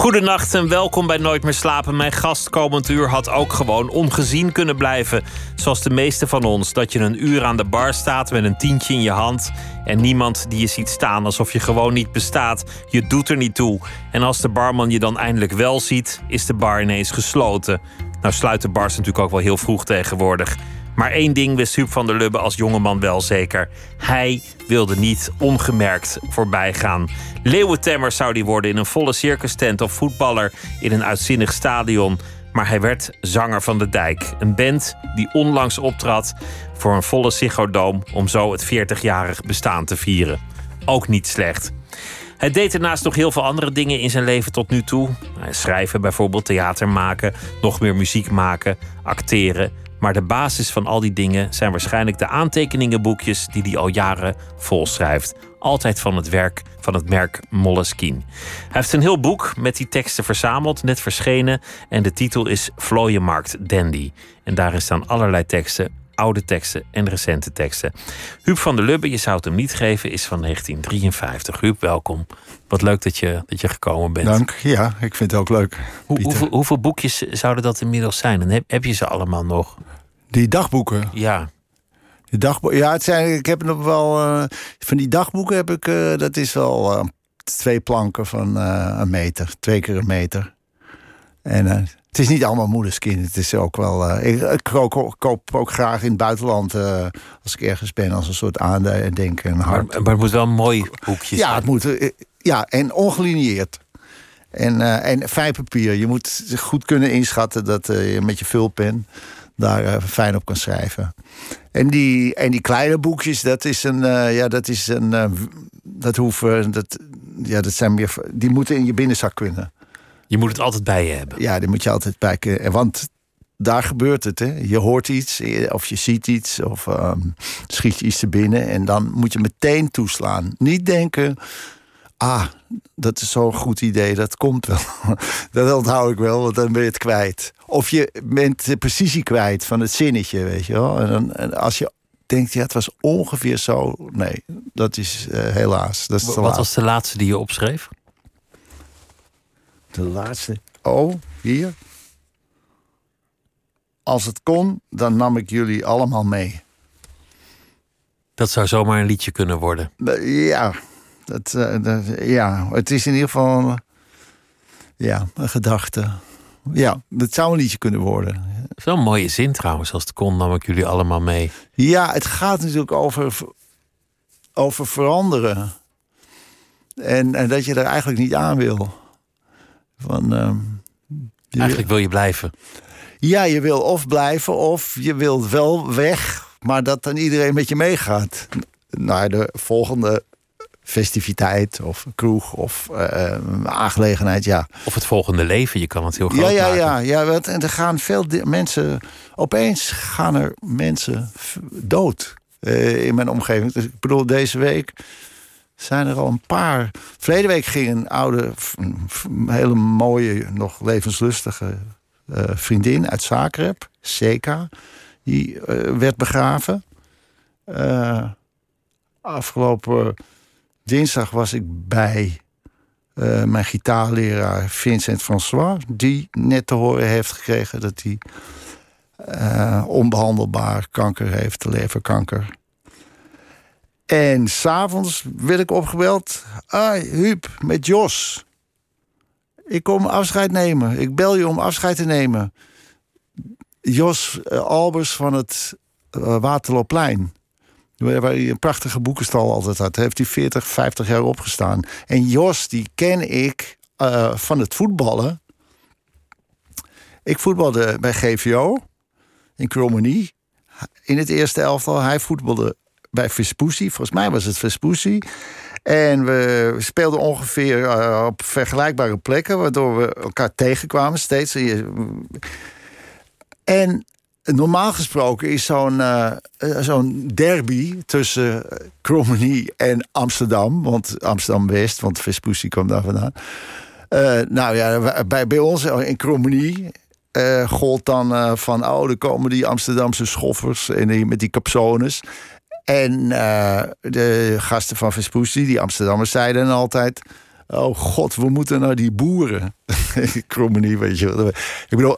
Goedenacht en welkom bij Nooit meer slapen. Mijn gast komend uur had ook gewoon ongezien kunnen blijven. Zoals de meeste van ons. Dat je een uur aan de bar staat met een tientje in je hand. En niemand die je ziet staan alsof je gewoon niet bestaat. Je doet er niet toe. En als de barman je dan eindelijk wel ziet, is de bar ineens gesloten. Nou sluiten bars natuurlijk ook wel heel vroeg tegenwoordig. Maar één ding wist Huub van der Lubbe als jongeman wel zeker. Hij wilde niet ongemerkt voorbij gaan. Leeuwentemmer zou die worden in een volle circustent of voetballer in een uitzinnig stadion. Maar hij werd zanger van de dijk. Een band die onlangs optrad voor een volle Ziggo om zo het 40-jarig bestaan te vieren. Ook niet slecht. Hij deed daarnaast nog heel veel andere dingen in zijn leven tot nu toe. Schrijven bijvoorbeeld, theater maken, nog meer muziek maken, acteren. Maar de basis van al die dingen zijn waarschijnlijk de aantekeningenboekjes die hij al jaren volschrijft. Altijd van het werk van het merk Moleskine. Hij heeft een heel boek met die teksten verzameld, net verschenen. En de titel is Vlooienmarkt Dandy. En daarin staan allerlei teksten, oude teksten en recente teksten. Huub van der Lubbe, je zou het hem niet geven, is van 1953. Huub, welkom. Wat leuk dat je, dat je gekomen bent. Dank, ja, ik vind het ook leuk. Hoe, hoeveel, hoeveel, boekjes zouden dat inmiddels zijn? En heb, heb je ze allemaal nog? Die dagboeken? Ja. Die dagboeken, ja, het zijn, ik heb nog wel. Uh, van die dagboeken heb ik, uh, dat is wel uh, twee planken van een meter, twee keer een meter. En het is niet allemaal moederskind. Het is ook wel. ik, ik koop, koop, ook graag in het buitenland als ik ergens ben als een soort aandenken en hart. Maar, maar, het moet wel een mooi boekje ja, het moet. ja, en ongelineerd. En, en fijn papier. Je moet goed kunnen inschatten dat je met je vulpen daar uh, fijn op kan schrijven. En die, en die kleine boekjes, dat is een. Uh, ja, dat is een. Uh, dat hoeven. Dat, ja, dat zijn meer. Die moeten in je binnenzak kunnen. Je moet het altijd bij je hebben. Ja, die moet je altijd bij kunnen. Want daar gebeurt het. Hè. Je hoort iets, of je ziet iets, of um, schiet je iets te binnen. En dan moet je meteen toeslaan. Niet denken ah, dat is zo'n goed idee, dat komt wel. dat onthoud ik wel, want dan ben je het kwijt. Of je bent de precisie kwijt van het zinnetje, weet je wel. En, dan, en als je denkt, ja, het was ongeveer zo. Nee, dat is uh, helaas. Dat is Wat laat. was de laatste die je opschreef? De laatste? Oh, hier. Als het kon, dan nam ik jullie allemaal mee. Dat zou zomaar een liedje kunnen worden. Ja, dat, dat, ja, het is in ieder geval ja, een gedachte. Ja, dat zou een liedje kunnen worden. Een mooie zin trouwens. Als het kon, nam ik jullie allemaal mee. Ja, het gaat natuurlijk over, over veranderen. En, en dat je er eigenlijk niet aan wil. Van, uh, eigenlijk wil je blijven. Ja, je wil of blijven of je wilt wel weg. Maar dat dan iedereen met je meegaat. Naar de volgende festiviteit of kroeg of uh, aangelegenheid, ja. Of het volgende leven, je kan het heel groot ja, ja, maken. Ja, ja, ja. En er gaan veel mensen... Opeens gaan er mensen dood uh, in mijn omgeving. Dus ik bedoel, deze week zijn er al een paar... Verleden week ging een oude, hele mooie, nog levenslustige uh, vriendin uit Zagreb, Seka... die werd begraven. afgelopen dinsdag was ik bij uh, mijn gitaarleraar Vincent François, die net te horen heeft gekregen dat hij uh, onbehandelbaar kanker heeft, leverkanker. En s'avonds werd ik opgebeld. Ah, Huub, met Jos. Ik kom afscheid nemen. Ik bel je om afscheid te nemen. Jos uh, Albers van het Waterloopplein. Waar hij een prachtige boekenstal altijd had. Heeft hij 40, 50 jaar opgestaan. En Jos, die ken ik uh, van het voetballen. Ik voetbalde bij GVO in Cromony. In het eerste elftal. Hij voetbalde bij Vespucci. Volgens mij was het Vespucci. En we speelden ongeveer uh, op vergelijkbare plekken, waardoor we elkaar tegenkwamen steeds. En normaal gesproken is zo'n eh, eh, derby tussen Krommenie en Amsterdam. Want Amsterdam-West, want Vespucci kwam daar vandaan. Eh, nou ja, bij, bij ons in Krommenie uh, gold dan van... oh, er komen die Amsterdamse schoffers en die, met die capsones. En de gasten van Vespucci, die Amsterdammers, zeiden altijd... oh god, we moeten naar die boeren. Krommenie, weet je wel. Ik bedoel,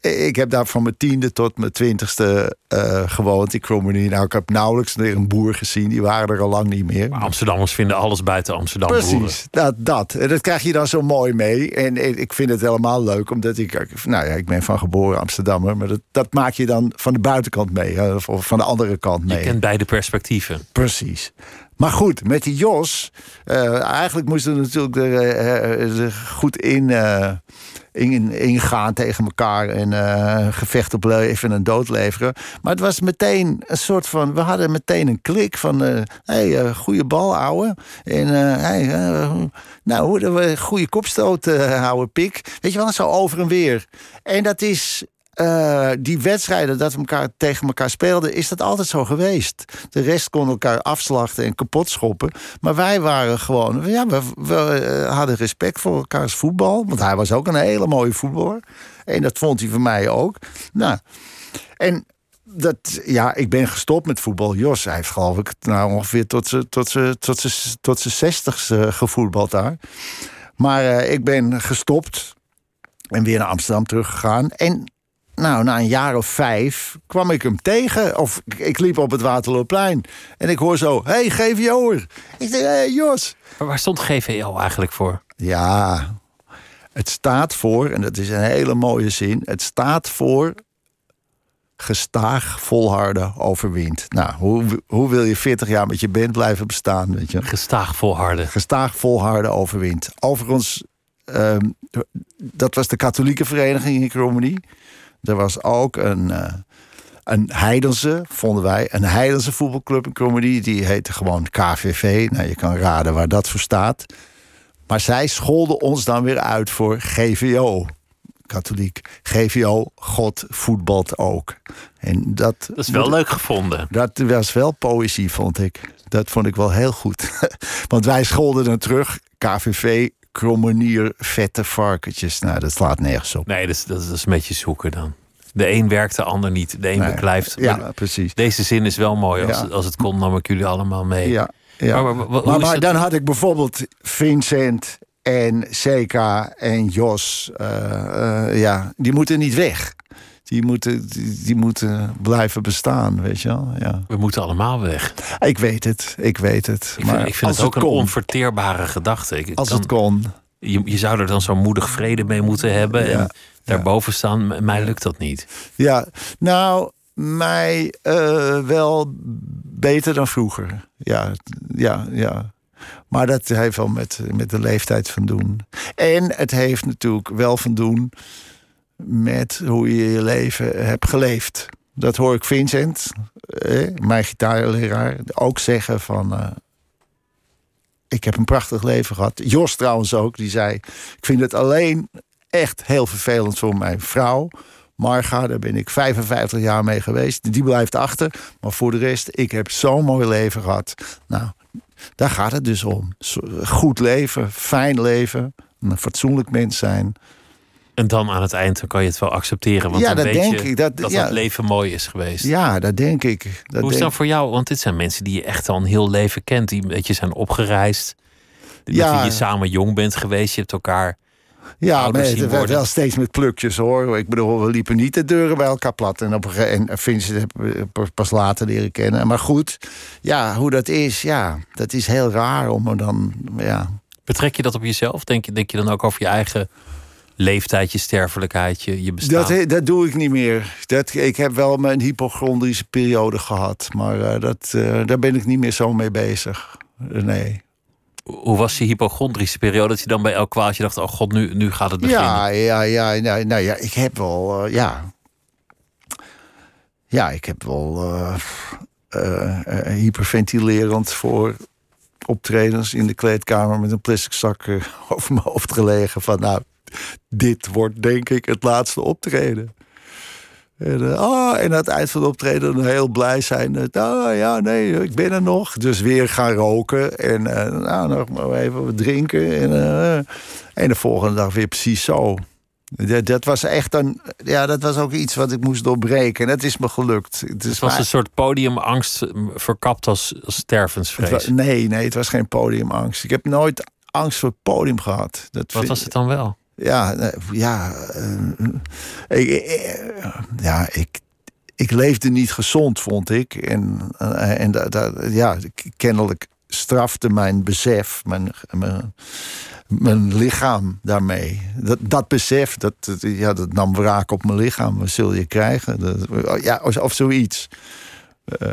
ik heb daar van mijn tiende tot mijn twintigste uh, gewoond in Cromony. Nou, ik heb nauwelijks weer een boer gezien. Die waren er al lang niet meer. Maar Amsterdammers vinden alles buiten Amsterdam Precies, dat, dat. En dat krijg je dan zo mooi mee. En ik vind het helemaal leuk, omdat ik... Nou ja, ik ben van geboren Amsterdammer. Maar dat, dat maak je dan van de buitenkant mee. Of van de andere kant mee. Je kent beide perspectieven. Precies. Maar goed, met die Jos... Uh, eigenlijk moesten we natuurlijk er, uh, goed in in, ingaan tegen elkaar en gevecht op leven en dood leveren. Maar het was meteen een soort van. We hadden meteen een klik van. hé, hey, goede bal, ouwe. En hey, nou, we goede kopstoot houden, pik. Weet je wel, zo over en weer. En dat is uh, die wedstrijden dat we elkaar tegen elkaar speelden, is dat altijd zo geweest. De rest kon elkaar afslachten en kapot schoppen. Maar wij waren gewoon, ja, we, we uh, hadden respect voor elkaars voetbal. Want hij was ook een hele mooie voetballer. En dat vond hij van mij ook. Nou, en dat, ja, ik ben gestopt met voetbal. Jos, hij heeft geloof ik nou ongeveer tot zijn tot tot tot zestigste gevoetbald daar. Maar uh, ik ben gestopt en weer naar Amsterdam teruggegaan. En nou, na een jaar of vijf kwam ik hem tegen. Of ik liep op het Waterloopplein. En ik hoor zo, hey, GVO Ik zeg, hé, hey, Jos. Maar waar stond GVO eigenlijk voor? Ja, het staat voor, en dat is een hele mooie zin... het staat voor gestaag volharden overwint. Nou, hoe, hoe wil je 40 jaar met je band blijven bestaan? Weet je? Gestaag volharden. Gestaag volharden overwint. Overigens, um, dat was de katholieke vereniging in Romani. Er was ook een, uh, een heidense, vonden wij, een heidense voetbalclub in Comedy. Die heette gewoon KVV. Nou, je kan raden waar dat voor staat. Maar zij scholden ons dan weer uit voor GVO. Katholiek. GVO, God voetbalt ook. En dat, dat is wel leuk gevonden. Dat was wel poëzie, vond ik. Dat vond ik wel heel goed. Want wij scholden dan terug. KVV, krommenier, vette varkentjes. Nou, dat slaat nergens op. Nee, dat is, dat is een beetje zoeken dan. De een werkt, de ander niet. De een nee, beklijft. Ja, precies. Deze zin is wel mooi. Als, als het kon, nam ik jullie allemaal mee. Ja, ja. Maar, maar, maar, dan had ik bijvoorbeeld Vincent en CK en Jos. Uh, uh, ja, die moeten niet weg die moeten, die, moeten blijven bestaan, weet je wel. Ja. We moeten allemaal weg. Ik weet het, ik weet het. Ik maar vind, ik vind het ook een onverteerbare gedachte. Ik, als het kon. Je, je zou er dan zo'n moedig vrede mee moeten hebben. Ja, en daarboven staan, mij lukt dat niet. Ja, nou, mij uh, wel beter dan vroeger. Ja, ja, ja. Maar dat heeft wel met, met de leeftijd van doen. En het heeft natuurlijk wel van doen met hoe je je leven hebt geleefd. Dat hoor ik Vincent, eh, mijn gitaarleraar, ook zeggen van... Uh, ik heb een prachtig leven gehad. Jos trouwens ook, die zei... ik vind het alleen echt heel vervelend voor mijn vrouw... Marga, daar ben ik 55 jaar mee geweest. Die blijft achter. Maar voor de rest, ik heb zo'n mooi leven gehad. Nou, daar gaat het dus om. Goed leven, fijn leven, een fatsoenlijk mens zijn. En dan aan het eind kan je het wel accepteren. Want ja, dan dat weet denk je ik. Dat, dat ja. het leven mooi is geweest. Ja, dat denk ik. Dat Hoe is dat voor jou? Want dit zijn mensen die je echt al een heel leven kent. Die een beetje zijn opgereisd. Ja. Met wie je samen jong bent geweest. Je hebt elkaar ja, maar het werd wel steeds met plukjes hoor. Ik bedoel, we liepen niet de deuren bij elkaar plat. En, op een gegeven en Vincent pas later leren kennen. Maar goed, ja, hoe dat is, ja, dat is heel raar om er dan, ja. Betrek je dat op jezelf? Denk je, denk je dan ook over je eigen leeftijd, je sterfelijkheid, je, je bestaan? Dat, dat doe ik niet meer. Dat, ik heb wel mijn hypochondrische periode gehad. Maar uh, dat, uh, daar ben ik niet meer zo mee bezig. Nee. Hoe was die hypochondrische periode? Dat je dan bij elk kwaaltje dacht: oh god, nu, nu gaat het beginnen. Ja, ja, ja. Nou, nou ja, ik heb wel, uh, ja. Ja, ik heb wel hyperventilerend voor optredens in de kleedkamer met een plastic zak over mijn hoofd gelegen. Van nou, dit wordt denk ik het laatste optreden. En, uh, oh, en aan het eind van de optreden dan heel blij zijn. Uh, oh ja, nee, ik ben er nog. Dus weer gaan roken. En uh, nou, nog maar even wat drinken. En, en de volgende dag weer precies zo. Dat, dat, was echt een. Ja, dat was ook iets wat ik moest doorbreken. En dat is me gelukt. Het, is was een soort podiumangst verkapt als, als stervensvrees. Was, nee, nee, het was geen podiumangst. Ik heb nooit angst voor het podium gehad. Dat wat was het dan wel? Ja, ja, uh, ik, ja ik, ik leefde niet gezond, vond ik. En, en da, da, ja, kennelijk strafte mijn besef, mijn, mijn, lichaam daarmee. Dat, dat besef, dat, ja, dat nam wraak op mijn lichaam. Wat zul je krijgen? Ja, of, of zoiets. Uh,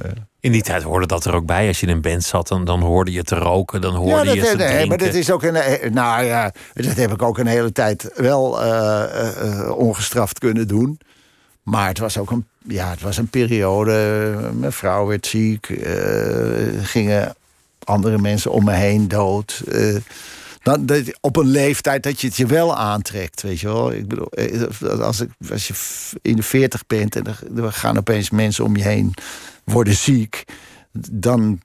in die tijd hoorde dat er ook bij. Als je in een band zat, dan, dan hoorde je te roken, dan hoorde ja, dat, je te nee, drinken. maar dat is ook een. Eh, nou ja, dat heb ik ook een hele tijd wel uh, uh, ongestraft kunnen doen. Maar het was ook een, ja, het was een periode. Mijn vrouw werd ziek. gingen andere mensen om me heen dood. Dan, op een leeftijd dat je het je wel aantrekt, weet je wel. Ik bedoel, als, ik, als je in de veertig bent en er gaan opeens mensen om je heen worden ziek, dan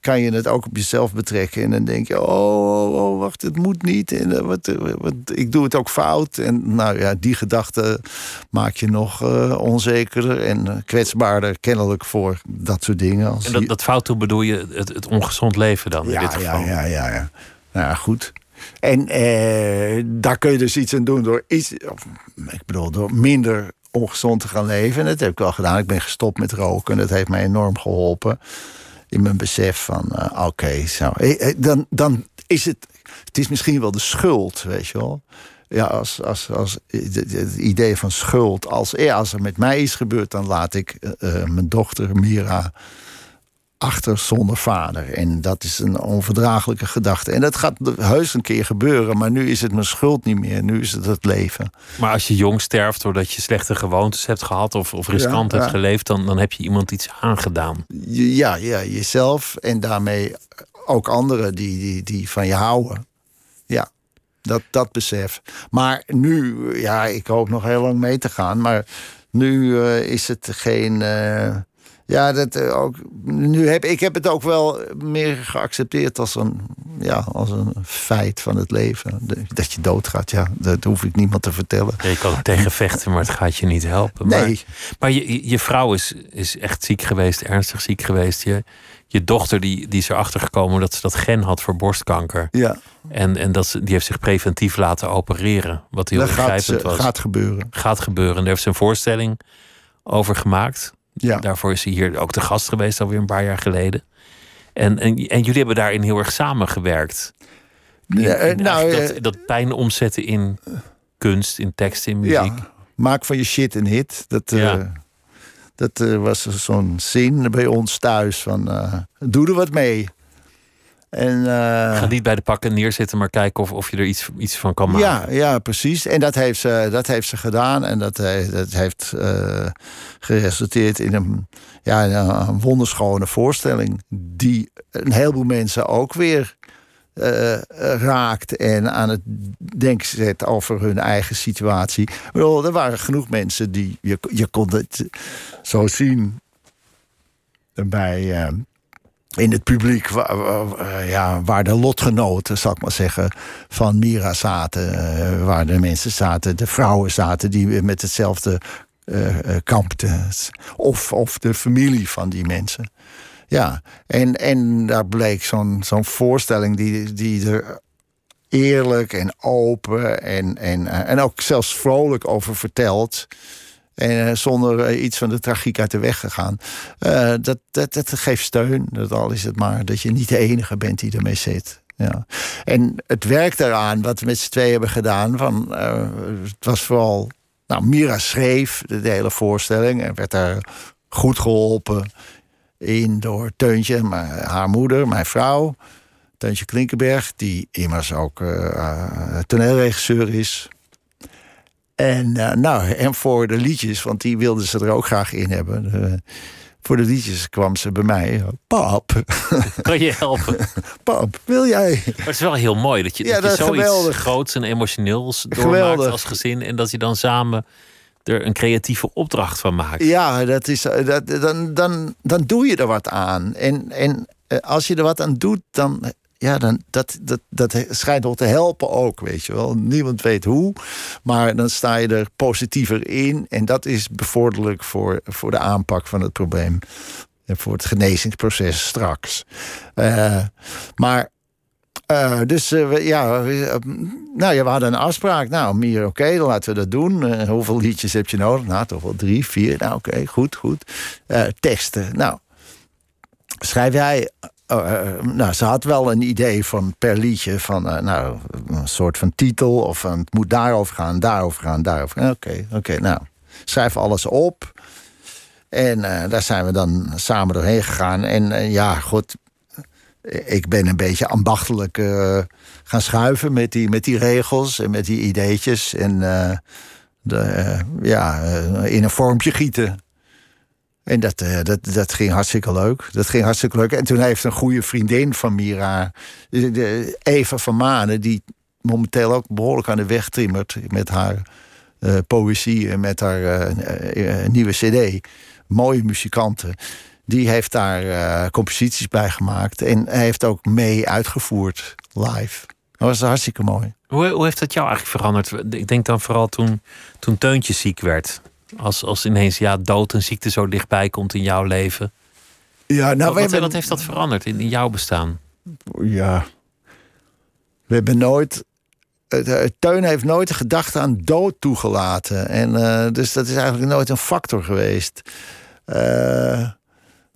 kan je het ook op jezelf betrekken. En dan denk je, oh, oh, oh wacht, het moet niet. En uh, wat, wat, ik doe het ook fout. En nou ja, die gedachte maak je nog uh, onzekerder en kwetsbaarder kennelijk voor dat soort dingen. Als en dat, dat fout toe bedoel je het, het ongezond leven dan ja, in dit geval? Ja, ja, ja. ja. Nou ja, goed. En eh, daar kun je dus iets aan doen door iets, ik bedoel, door minder ongezond te gaan leven. En dat heb ik wel gedaan. Ik ben gestopt met roken. En dat heeft mij enorm geholpen. In mijn besef van, uh, oké, zo. Eh, eh, dan, dan is het... Het is misschien wel de schuld, weet je wel. Ja, als, als, als het idee van schuld. Als, als er met mij iets gebeurt, dan laat ik mijn dochter Mira achter zonder vader. En dat is een onverdraaglijke gedachte. En dat gaat heus een keer gebeuren, maar nu is het mijn schuld niet meer. Nu is het het leven. Maar als je jong sterft doordat je slechte gewoontes hebt gehad of, of riskant hebt geleefd, dan, dan heb je iemand iets aangedaan. Ja, ja, jezelf en daarmee ook anderen die, die, die van je houden. Ja, dat, dat besef. Maar nu, ja, ik hoop nog heel lang mee te gaan, maar nu uh, is het geen. Uh, ja, dat eh, ook. Nu heb, ik heb het ook wel meer geaccepteerd als een, ja, als een feit van het leven. Dat je doodgaat, ja, dat hoef ik niemand te vertellen. je kan tegen vechten, maar het gaat je niet helpen. Nee. Maar, maar je, je vrouw is, is echt ziek geweest, ernstig ziek geweest. Je, je dochter die, die is erachter gekomen dat ze dat gen had voor borstkanker. Ja. En, en dat ze, die heeft zich preventief laten opereren. Wat heel dat begrijpend was. Gaat gebeuren. Gaat gebeuren. En daar heeft ze een voorstelling over gemaakt. Ja. Daarvoor is hij hier ook te gast geweest, alweer een paar jaar geleden. En, en, en jullie hebben daarin heel erg samengewerkt. ja, nou, dat, eh, dat pijn omzetten in kunst, in tekst, in muziek. Ja, maak van je shit een hit. Dat, ja. uh, dat uh, was zo'n zin bij ons thuis. Van, uh, doe er wat mee. En, uh, Ga niet bij de pakken neerzitten, maar kijken of, of je er iets, iets van kan maken. Ja, ja, precies. En dat heeft ze, dat heeft ze gedaan. En dat, dat heeft uh, geresulteerd in een, ja, een wonderschone voorstelling. Die een heleboel mensen ook weer uh, raakt. En aan het denken zet over hun eigen situatie. Bedoel, er waren genoeg mensen die. Je, je kon het zo zien bij in het publiek waar, ja, waar de lotgenoten, zal ik maar zeggen, van Mira zaten. Eh, waar de mensen zaten, de vrouwen zaten die met hetzelfde uh, kampten. Of, of de familie van die mensen. Ja, en, en daar bleek zo'n zo'n voorstelling die, die er eerlijk en open en, en, en ook zelfs vrolijk over vertelt. En eh, zonder eh, iets van de tragiek uit de weg gegaan. Uh, dat, dat, dat geeft steun. Dat al is het maar dat je niet de enige bent die ermee zit. Ja. En het werk daaraan, wat we met z'n twee hebben gedaan, van, het was vooral. Nou, Mira schreef de, hele voorstelling en werd daar goed geholpen in door Teuntje, maar, haar moeder, mijn vrouw. Teuntje Klinkenberg, die immers ook toneelregisseur is. En, uh, nou, en voor de liedjes, want die wilden ze er ook graag in hebben. Uh, voor de liedjes kwam ze bij mij. Pap. Kan je helpen? Pap, wil jij? Maar het is wel heel mooi dat je, ja, dat je zoiets geweldig. groots en emotioneels doormaakt geweldig. als gezin. En dat je dan samen er een creatieve opdracht van maakt. Ja, dat is, dat, dan, dan, dan doe je er wat aan. En, en als je er wat aan doet, dan ja, dan, dat, dat, dat schijnt wel te helpen ook, weet je wel. Niemand weet hoe, maar dan sta je er positiever in. En dat is bevorderlijk voor, voor de aanpak van het probleem. En voor het genezingsproces straks. Uh, maar uh, dus uh, ja, nou, ja, we hadden een afspraak. Nou, meer oké, dan laten we dat doen. hoeveel liedjes heb je nodig? Nou, toch wel drie, vier. Nou, oké, goed, goed. teksten. Nou, schrijf jij Oh, eh, eh, nou, ze had wel een idee van per liedje van uh, nou, een soort van titel of van het moet daarover gaan, daarover gaan, daarover gaan. Oké, oké, nou, schrijf alles op. En daar zijn we dan samen doorheen gegaan. En ja, goed, ik ben een beetje ambachtelijk gaan schuiven met die, met die regels en met die ideetjes. En de, ja, in een vormpje gieten. En dat, uh, dat, dat ging hartstikke leuk. Dat ging hartstikke leuk. En toen heeft een goede vriendin van Mira, de Eva van Manen, die momenteel ook behoorlijk aan de weg timmert met haar uh, poëzie en met haar nieuwe CD. Mooie muzikanten. Die heeft daar composities bij gemaakt en heeft ook mee uitgevoerd live. Dat was hartstikke mooi. Hoe, hoe heeft dat jou eigenlijk veranderd? Ik denk dan vooral toen, toen Teuntje ziek werd. Als, als ineens ja, dood en ziekte zo dichtbij komt in jouw leven. Ja, nou, wat, wat heeft dat veranderd in, in jouw bestaan? Ja, we hebben nooit. Teun heeft nooit de gedachte aan dood toegelaten. En, uh, dus dat is eigenlijk nooit een factor geweest. Uh,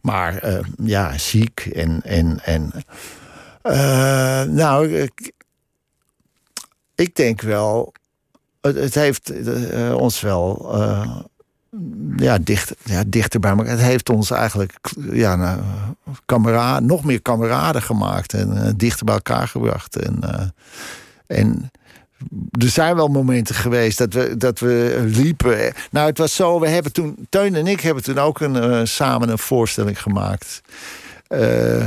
maar uh, ja, ziek en. en, en nou, ik, ik denk wel het, heeft uh, ons wel uh, ja, dicht, ja, dichter bij elkaar. Het heeft ons eigenlijk ja, nou, kameraad, nog meer kameraden gemaakt en dichter bij elkaar gebracht. En, en er zijn wel momenten geweest dat we, dat we liepen. Nou, het was zo, we hebben toen, Teun en ik hebben toen ook een, samen een voorstelling gemaakt. Uh,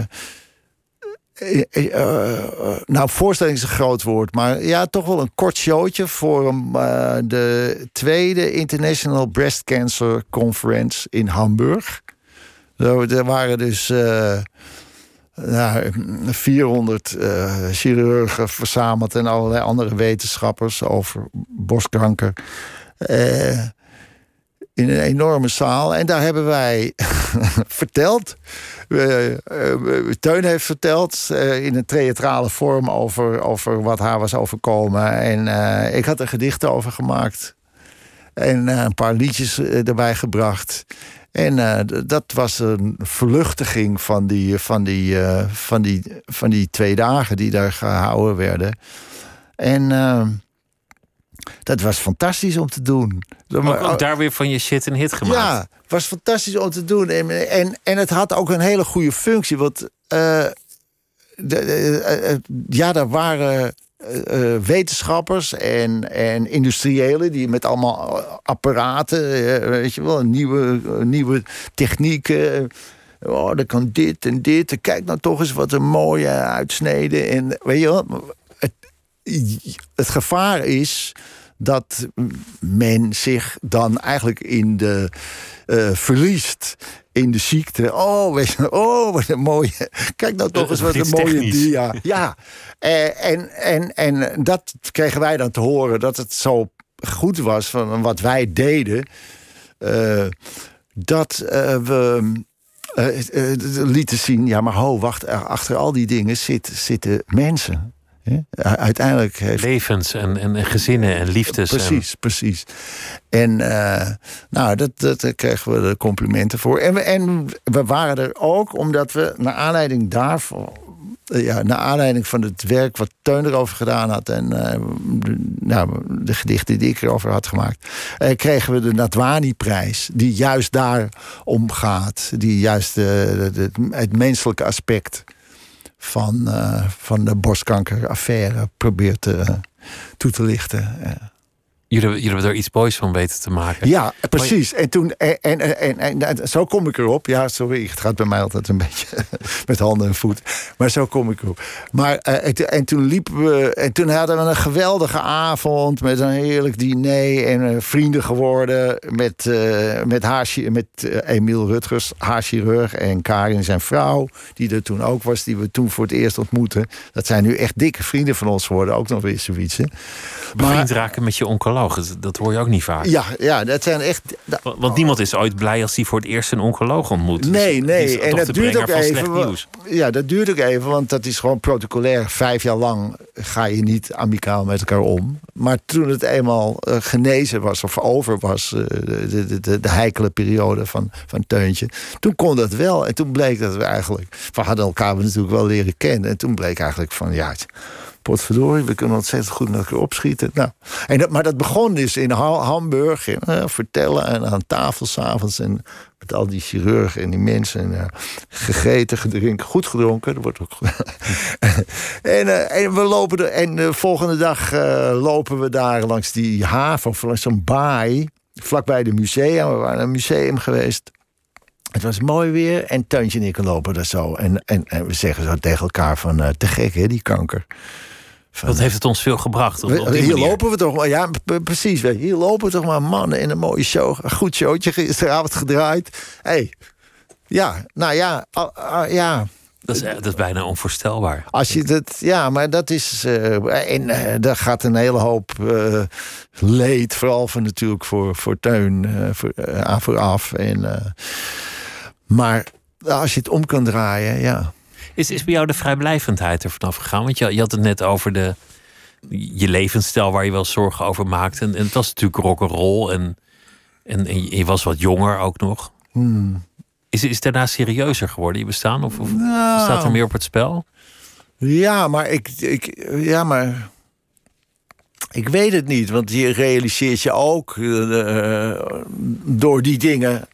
nou, voorstelling is een groot woord, maar ja, toch wel een kort showtje voor uh, de tweede International Breast Cancer Conference in Hamburg. Er waren dus uh, nou, 400 chirurgen verzameld en allerlei andere wetenschappers over borstkanker in een enorme zaal. En daar hebben wij verteld. Uh, Teun heeft verteld uh, in een theatrale vorm over, over wat haar was overkomen. En uh, ik had er gedichten over gemaakt. En een paar liedjes erbij gebracht. En dat was een verluchtiging van die, van, die, van, die, van die twee dagen die daar gehouden werden. En dat was fantastisch om te doen. Maar ook daar weer van je shit een hit gemaakt. Ja, was fantastisch om te doen. En, en, en het had ook een hele goede functie. Want uh, de, uh, ja, er waren uh, wetenschappers en, en industriëlen die met allemaal apparaten, weet je wel, nieuwe, nieuwe technieken. Oh, dan kan dit en dit. Kijk nou toch eens wat een mooie uitsneden. En weet je wel, het, het gevaar is dat men zich dan eigenlijk in de uh, verliest in de ziekte. Oh, weet je, oh, wat een mooie. Kijk nou toch eens wat een mooie dia. Ja, uh, en, en, en dat kregen wij dan te horen dat het zo goed was van wat wij deden. Uh, dat we lieten zien, ja, maar ho, wacht, achter al die dingen zit, zitten mensen. Uiteindelijk heeft... Levens en, en, gezinnen en liefdes. Precies, precies. En uh, nou, dat, dat, daar kregen we de complimenten voor. En we, en we waren er ook omdat we naar aanleiding daarvan... Eh, ja, naar aanleiding van het werk wat Teun erover gedaan had... en uh, de, nou, de gedichten die ik erover had gemaakt... Uh, kregen we de Natwani-prijs, die juist daar om gaat. Die juist de, het menselijke aspect van, uh, van de borstkankeraffaire probeert uh, toe te lichten. Jullie, jullie hebben er iets moois van weten te maken. Ja, precies. En, toen, en, en, en, en, zo kom ik erop. Ja, sorry, het gaat bij mij altijd een beetje met handen en voeten. Maar zo kom ik erop. Maar, uh, en, toen liepen we. En toen hadden we een geweldige avond met een heerlijk diner. En uh, vrienden geworden met, uh, met, haar, met Emiel Rutgers, haar chirurg. En Karin, zijn vrouw, die er toen ook was, die we toen voor het eerst ontmoetten. Dat zijn nu echt dikke vrienden van ons geworden, ook nog weer zoiets. Bevriend raken met je oncoloog dat hoor je ook niet vaak. Ja, ja dat zijn echt. Want niemand is ooit blij als hij voor het eerst een oncoloog ontmoet. Nee, dus nee. En dat duurt ook even. Ja, dat duurt ook even, want dat is gewoon protocolair. Vijf jaar lang ga je niet amicaal met elkaar om. Maar toen het eenmaal uh, genezen was of over was, uh, de, de, de, de, heikele periode van, van Teuntje, toen kon dat wel. En toen bleek dat we eigenlijk. We hadden elkaar natuurlijk wel leren kennen. En toen bleek eigenlijk van ja potverdorie, we kunnen ontzettend goed met elkaar opschieten. Nou, en dat, maar dat begon dus in Hamburg, eh, vertellen en aan tafel s'avonds. En met al die chirurgen en die mensen. En, uh, gegeten, gedronken, goed gedronken. Dat wordt ook en, uh, en we lopen er, en de volgende dag lopen we daar langs die haven, of langs zo'n baai, vlakbij de musea. We waren een museum geweest. Het was mooi weer en Tuintje en ik lopen er zo. En, en, en we zeggen zo tegen elkaar van, te gek hè, die kanker. Wat heeft het ons veel gebracht? Op, hier lopen we toch maar. Ja, precies. Hier lopen we toch maar mannen in een mooie show. Een goed showtje gisteravond gedraaid. hey, ja, nou ja, ja. Dat is, dat is bijna onvoorstelbaar. Als je dat, ja, maar dat is. Uh, en uh, daar gaat een hele hoop uh, leed, vooral van natuurlijk voor, voor Teun, voor, aan vooraf. En, maar als je het om kan draaien, ja. Is, is bij jou de vrijblijvendheid er vanaf gegaan? Want je, je had het net over de, je levensstijl waar je wel zorgen over maakte. En, en het was natuurlijk rock'n'roll en, en, en je was wat jonger ook nog. Hmm. Is, is het daarna serieuzer geworden, je bestaan? Of, of nou, staat er meer op het spel? Ja, maar ik, ik, ja, maar ik weet het niet. Want je realiseert je ook uh, door die dingen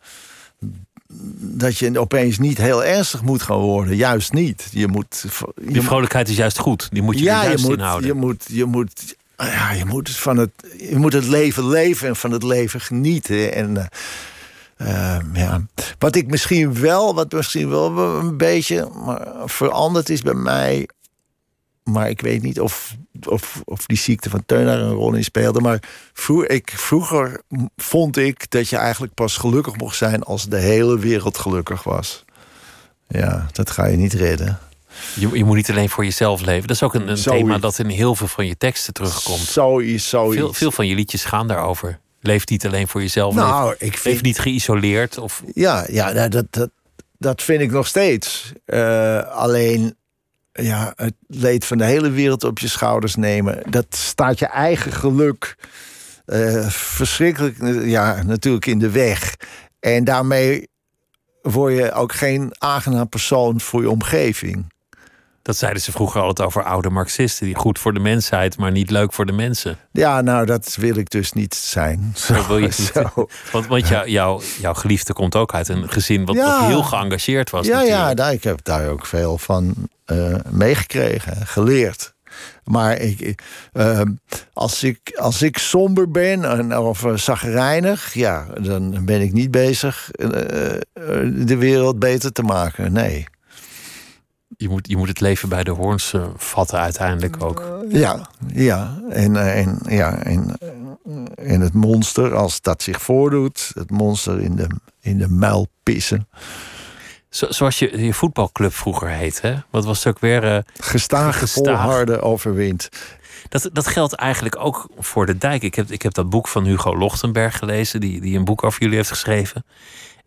dat je opeens niet heel ernstig moet gaan worden. Juist niet. Je moet. Je Die vrolijkheid is juist goed. Die moet je ja, juist je moet, inhouden. Je moet, je moet, ja, je moet van het, je moet het leven leven en van het leven genieten. En uh, ja. Wat ik misschien wel, wat misschien wel een beetje veranderd is bij mij maar ik weet niet of, of, of die ziekte van Teun daar een rol in speelde. Maar vroeger, ik, vroeger vond ik dat je eigenlijk pas gelukkig mocht zijn als de hele wereld gelukkig was. Ja, dat ga je niet redden. Je, je moet niet alleen voor jezelf leven. Dat is ook een, een thema dat in heel veel van je teksten terugkomt. Zoiets, zoiets. Veel, veel van je liedjes gaan daarover. Leef niet alleen voor jezelf. Nou, leef, ik vind... niet geïsoleerd. Of... Ja, ja dat, dat, dat vind ik nog steeds. Uh, alleen ja, het leed van de hele wereld op je schouders nemen. Dat staat je eigen geluk uh, verschrikkelijk ja, natuurlijk in de weg. En daarmee word je ook geen aangenaam persoon voor je omgeving. Dat zeiden ze vroeger altijd over oude Marxisten. Die goed voor de mensheid, maar niet leuk voor de mensen. Ja, nou, dat wil ik dus niet zijn. Zo, wil je niet. Want, want jou, jou, jouw geliefde komt ook uit een gezin wat, wat heel geëngageerd was. Ja, ja daar, ik heb daar ook veel van uh, meegekregen, geleerd. Maar ik, uh, als, ik, als ik somber ben en, of uh, zagrijnig, ja, dan ben ik niet bezig uh, de wereld beter te maken. Nee je moet, je moet het leven bij de hoorns uh, vatten uiteindelijk ook. Ja, ja. En, uh, en, ja en, uh, en het monster, als dat zich voordoet, het monster in de, in de muil pissen. Zo, zoals je, je voetbalclub vroeger heet, hè? Wat was het ook weer? Gestage, gestaag. volharden, overwint. Dat, dat geldt eigenlijk ook voor de dijk. Ik heb, ik heb dat boek van Hugo Lochtenberg gelezen, die, die een boek over jullie heeft geschreven.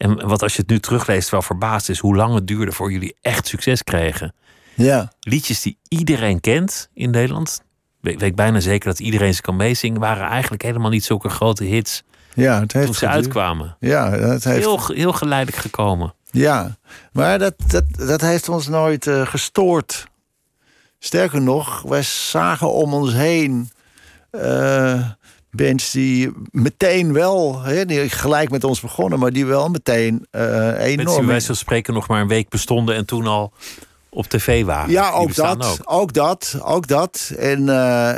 En wat als je het nu terugleest wel verbaasd is hoe lang het duurde voor jullie echt succes kregen. Ja. Liedjes die iedereen kent in Nederland. Weet ik bijna zeker dat iedereen ze kan meezingen. Waren eigenlijk helemaal niet zulke grote hits. Ja, het heeft toen ze uitkwamen. Ja, dat heeft... heel, heel geleidelijk gekomen. Ja, maar dat, dat, dat heeft ons nooit uh, gestoord. Sterker nog, wij zagen om ons heen. Uh, bands die meteen wel, hè, die gelijk met ons begonnen, maar die wel meteen uh, enorm. Bands die wij zo spreken nog maar een week bestonden en toen al op tv waren. Ja, ook dat, ook. ook. dat, ook dat. En, uh,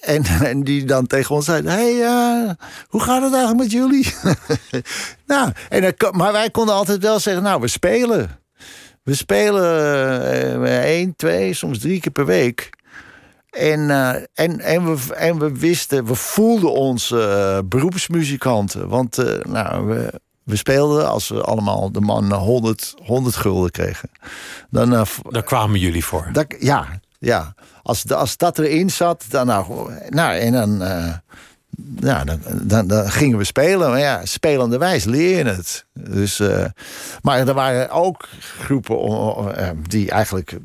en, en die dan tegen ons zei: hey, uh, hoe gaat het eigenlijk met jullie? nou, en dan, maar wij konden altijd wel zeggen: Nou, we spelen. We spelen één, twee, soms drie keer per week. En, uh, en, en, we, en we wisten, we voelden ons uh, beroepsmuzikanten. Want nou, we, we speelden als we allemaal de man 100, 100 gulden kregen. Dan, Daar kwamen jullie voor. Dat, ja, ja. Als, als dat erin zat, dan nou, nou en dan, uh, ja, dan, dan, dan, gingen we spelen. Maar ja, spelende wijs leer je het. Dus, uh, maar er waren ook groepen uh, die eigenlijk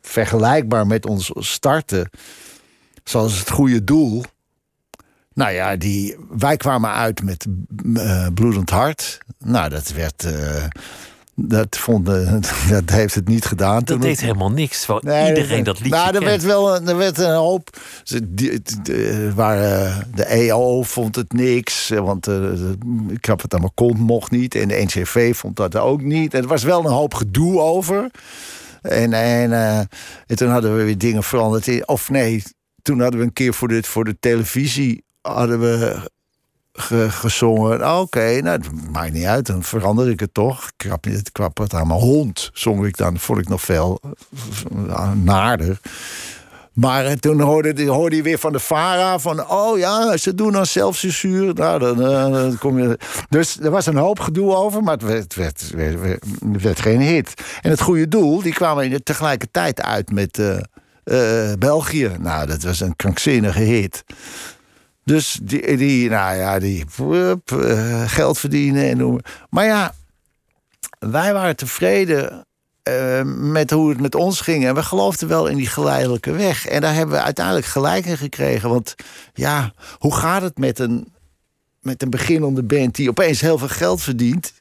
vergelijkbaar met ons starten. Zoals het goede doel. Nou ja, die, wij kwamen uit met bloedend hart. Nou, dat werd dat, vond, dat heeft het niet gedaan. Dat toen deed helemaal niks. Terwijl nee, iedereen dat liedje Nou, er werd wel een, er werd een hoop... Waar, de EO vond het niks. Want ik heb het aan mijn kont mocht niet. En de NCV vond dat ook niet. En er was wel een hoop gedoe over. En, en, uh, en toen hadden we weer dingen veranderd. Of nee, toen hadden we een keer voor de, voor de televisie... hadden we ge, gezongen. Oké, okay, nou, maakt niet uit, dan verander ik het toch. Krap, het kwam het aan mijn hond, zong ik dan, vond ik nog veel naarder. Maar toen hoorde, hoorde weer van de Fara van... oh ja, ze doen dan zelfcensuur. Nou, dan, dan kom je... Dus er was een hoop gedoe over, maar het werd, werd, werd, geen hit. En het goede doel, die kwamen tegelijkertijd uit met België. Nou, dat was een krankzinnige hit. Dus die, die nou ja, die uh, geld verdienen en noemen. Maar ja, wij waren tevreden uh, met hoe het met ons ging. En we geloofden wel in die geleidelijke weg. En daar hebben we uiteindelijk gelijk in gekregen. Want ja, hoe gaat het met een, met een beginnende band die opeens heel veel geld verdient?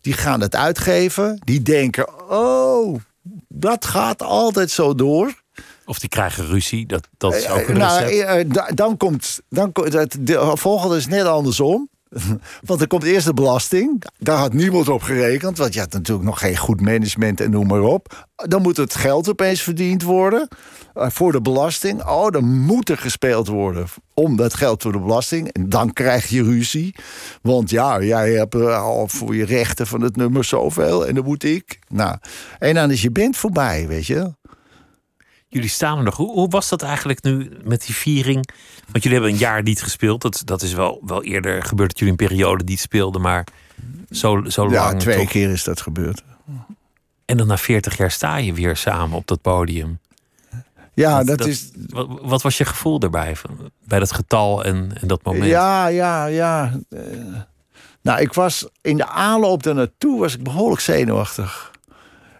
Die gaan het uitgeven. Die denken, oh, dat gaat altijd zo door. Of die krijgen ruzie, dat, dat is ook een nou, recept. Dan komt, dan, de volgende is net andersom. Want er komt eerst de belasting. Daar had niemand op gerekend. Want je had natuurlijk nog geen goed management en noem maar op. Dan moet het geld opeens verdiend worden. Voor de belasting. Oh, dan moet er gespeeld worden. Om dat geld voor de belasting. En dan krijg je ruzie. Want ja, jij hebt al voor je rechten van het nummer zoveel. En dan moet ik. Nou, en dan is je band voorbij, weet je. Jullie staan er nog. Hoe, hoe, was dat eigenlijk nu met die viering? Want jullie hebben een jaar niet gespeeld. Dat, dat is wel, wel eerder gebeurd dat jullie een periode niet speelden, maar zo, zo ja, lang. Ja, twee toch? keer is dat gebeurd. En dan na 40 jaar sta je weer samen op dat podium. Ja, dat, dat is. Wat, wat, was je gevoel daarbij? Bij dat getal en, en dat moment? Ja, ja, ja. Uh, nou, ik was in de aanloop daar naartoe was ik behoorlijk zenuwachtig.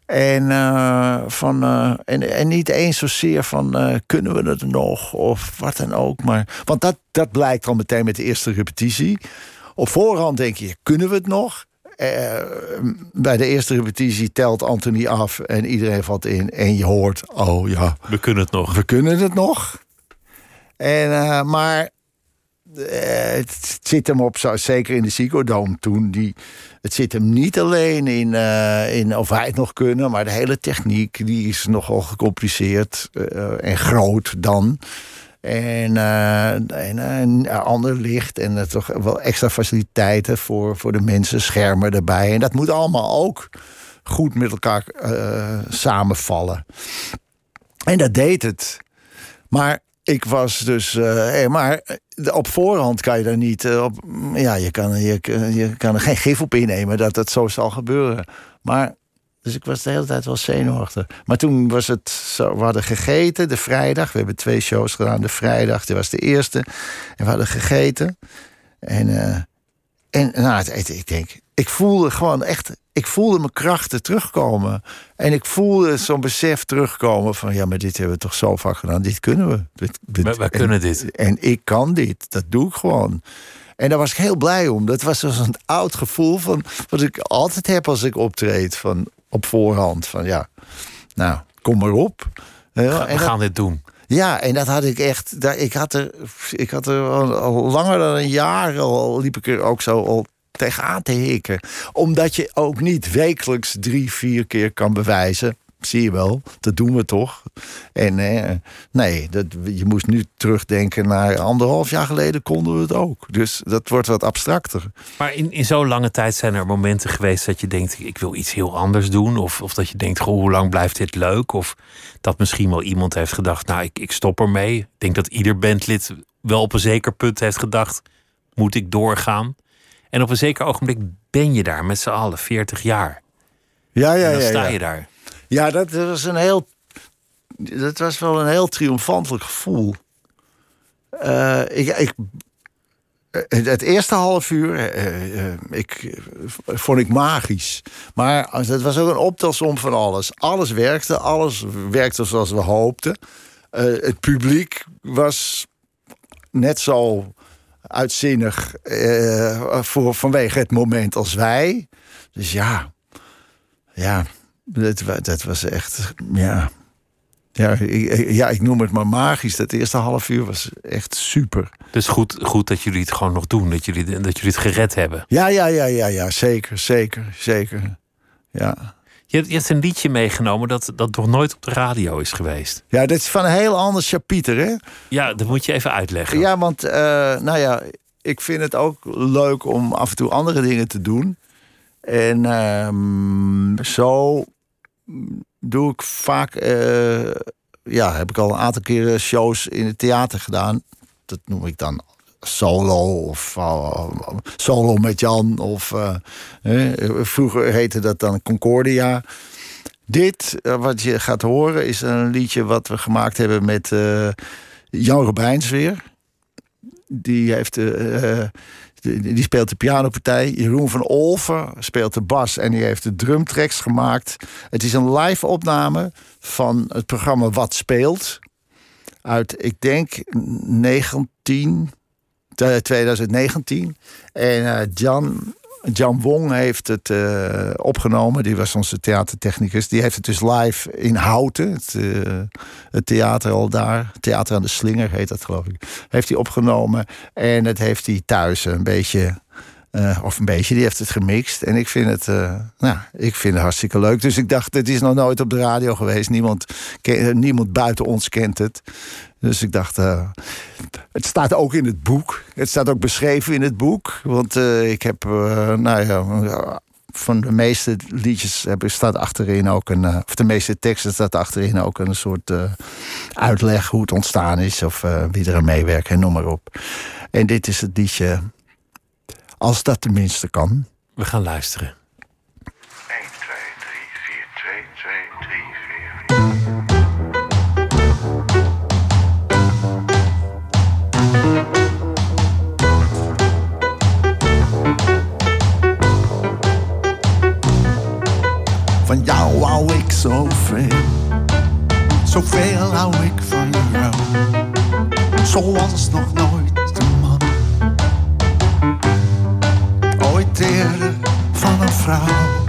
En, uh, van, uh, en, en niet eens zozeer van uh, kunnen we het nog of wat dan ook. Maar, want dat, dat blijkt al meteen met de eerste repetitie. Op voorhand denk je, kunnen we het nog? bij de eerste repetitie telt Anthony af en iedereen valt in. En je hoort, oh ja. We kunnen het nog. We kunnen het nog. En, maar het zit hem op, zeker in de Psychodome toen, die, het zit hem niet alleen in, uh, in of wij het nog kunnen, maar de hele techniek die is nogal gecompliceerd uh, en groot dan. En, en een ander licht en toch wel extra faciliteiten voor, voor de mensen, schermen erbij. En dat moet allemaal ook goed met elkaar samenvallen. En dat deed het. Maar ik was dus. Uh, maar op voorhand kan je daar niet. Uh, op, ja, je kan, je, je kan er geen gif op innemen dat het zo zal gebeuren. Maar. Dus ik was de hele tijd wel zenuwachtig. Maar toen was het zo. We hadden gegeten de vrijdag. We hebben twee shows gedaan. De vrijdag, dit was de eerste. En we hadden gegeten. En. Uh, en nou, het, ik denk, ik voelde gewoon echt, ik voelde mijn krachten terugkomen. En ik voelde zo'n besef terugkomen van, ja, maar dit hebben we toch zo vaak gedaan. Dit kunnen we. Dit, wij kunnen dit. En ik kan dit. Dat doe ik gewoon. En daar was ik heel blij om. Dat was zo'n oud gevoel van wat ik altijd heb als ik optreed. Van op voorhand. Van ja, nou, kom maar op. Ja, we gaan dit doen. Ja, en dat had ik echt. Ik had er, ik had er al langer dan een jaar al liep ik er ook zo al tegenaan te hikken. Omdat je ook niet wekelijks drie, vier keer kan bewijzen. zie je wel, dat doen we toch. En eh, nee, dat, je moest nu terugdenken naar anderhalf jaar geleden konden we het ook. Dus dat wordt wat abstracter. Maar in, in zo'n lange tijd zijn er momenten geweest dat je denkt: ik wil iets heel anders doen. Of, of dat je denkt: goh, hoe lang blijft dit leuk? Of dat misschien wel iemand heeft gedacht: nou, ik, ik stop ermee. Ik denk dat ieder bandlid wel op een zeker punt heeft gedacht: moet ik doorgaan? En op een zeker ogenblik ben je daar met z'n allen, 40 jaar. Ja, ja, en dan ja. sta ja. je daar. Ja, dat was een heel. Dat was wel een heel triomfantelijk gevoel. Eh, ik, ik, eh, het eerste half uur eh, ik, vond ik magisch. Maar het was ook een optelsom van alles. Alles werkte, alles werkte zoals we hoopten. Het publiek was net zo uitzinnig eh, voor, vanwege het moment als wij. Dus ja, ja, dat, dat was echt, ja. Ja ik, ik- ja, ik noem het maar magisch. Dat eerste half uur was echt super. Dus goed, goed dat jullie het gewoon nog doen. Dat jullie, dat jullie het gered hebben. Ja, ja, ja, ja, ja, zeker, zeker, zeker. Ja. Je hebt, je hebt een liedje meegenomen dat, dat nog nooit op de radio is geweest. ja, dit is van een heel ander chapiter, hè? Ja, dat moet je even uitleggen. Ja, want, eh, nou ja, ik vind het ook leuk om af en toe andere dingen te doen. En ehm, zo doe ik vaak, eh, ja, heb ik al een aantal keren shows in het theater gedaan. Dat noem ik dan solo of uh, solo met Jan. Of eh, vroeger heette dat dan Concordia. Dit, uh, wat je gaat horen, is een liedje wat we gemaakt hebben met Jan Robijns weer. Die heeft uh, die speelt de pianopartij. Jeroen van Olven speelt de bas en die heeft de drumtracks gemaakt. Het is een live opname van het programma Wat Speelt. Uit, ik denk, 19, 2019. En uh, Jan, Jan Wong heeft het uh, opgenomen. Die was onze theatertechnicus. Die heeft het dus live in Houten. Het, uh, het theater al daar. Theater aan de Slinger heet dat geloof ik. Heeft hij opgenomen. En dat heeft hij thuis een beetje... Of een beetje, die heeft het gemixt. En ik vind het, nou, ik vind het hartstikke leuk. Dus ik dacht, het is nog nooit op de radio geweest. Niemand, niemand buiten ons kent het. Dus ik dacht, uh, het staat ook in het boek. Het staat ook beschreven in het boek. Want ik heb, nou ja, van de meeste liedjes heb, staat achterin ook een, of de meeste teksten staat achterin ook een soort uitleg hoe het ontstaan is. Of wie er aan meewerkt en noem maar op. En dit is het liedje als dat tenminste kan. We gaan luisteren. Van jou hou ik zoveel, zoveel hou ik van jou. Zoals nog nooit een man. Ooit eerder van een vrouw.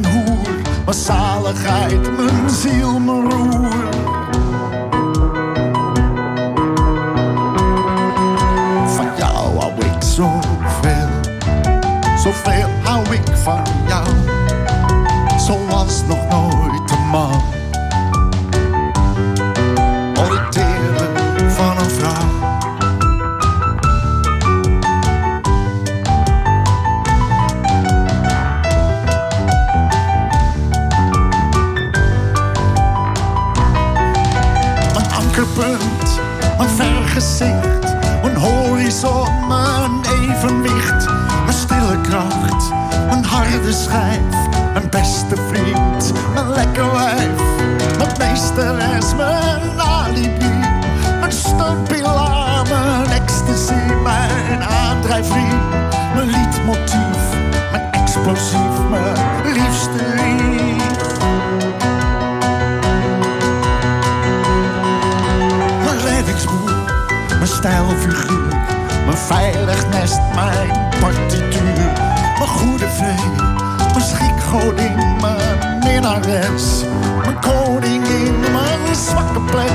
Mijn hoer, mijn zaligheid, mijn ziel, mijn roer. Harde schijf, mijn beste vriend, mijn lekker wijf, mijn meesteres, mijn alibi, mijn steunpilaar, mijn ecstasy, mijn aandrijfriem, mijn liedmotief, mijn explosief, mijn liefste lief. Mijn reddingsboer, mijn stijlfiguur, mijn veilig nest, mijn mijn koningin, mijn zwakke plek,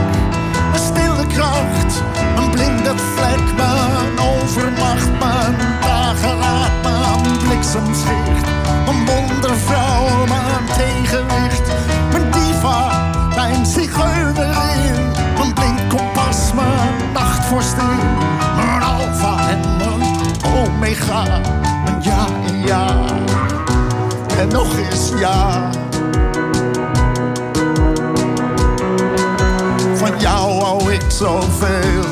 mijn stille kracht, mijn blinde vlek, mijn overmacht, mijn dageraad, mijn bliksemschicht, mijn wondervrouw, mijn tegenwicht, mijn diva, mijn zigeunerin, mijn blind kompas, mijn nachtvorstin, mijn alfa en mijn omega, mijn ja en ja, en nog eens ja. Jou hou ik zoveel,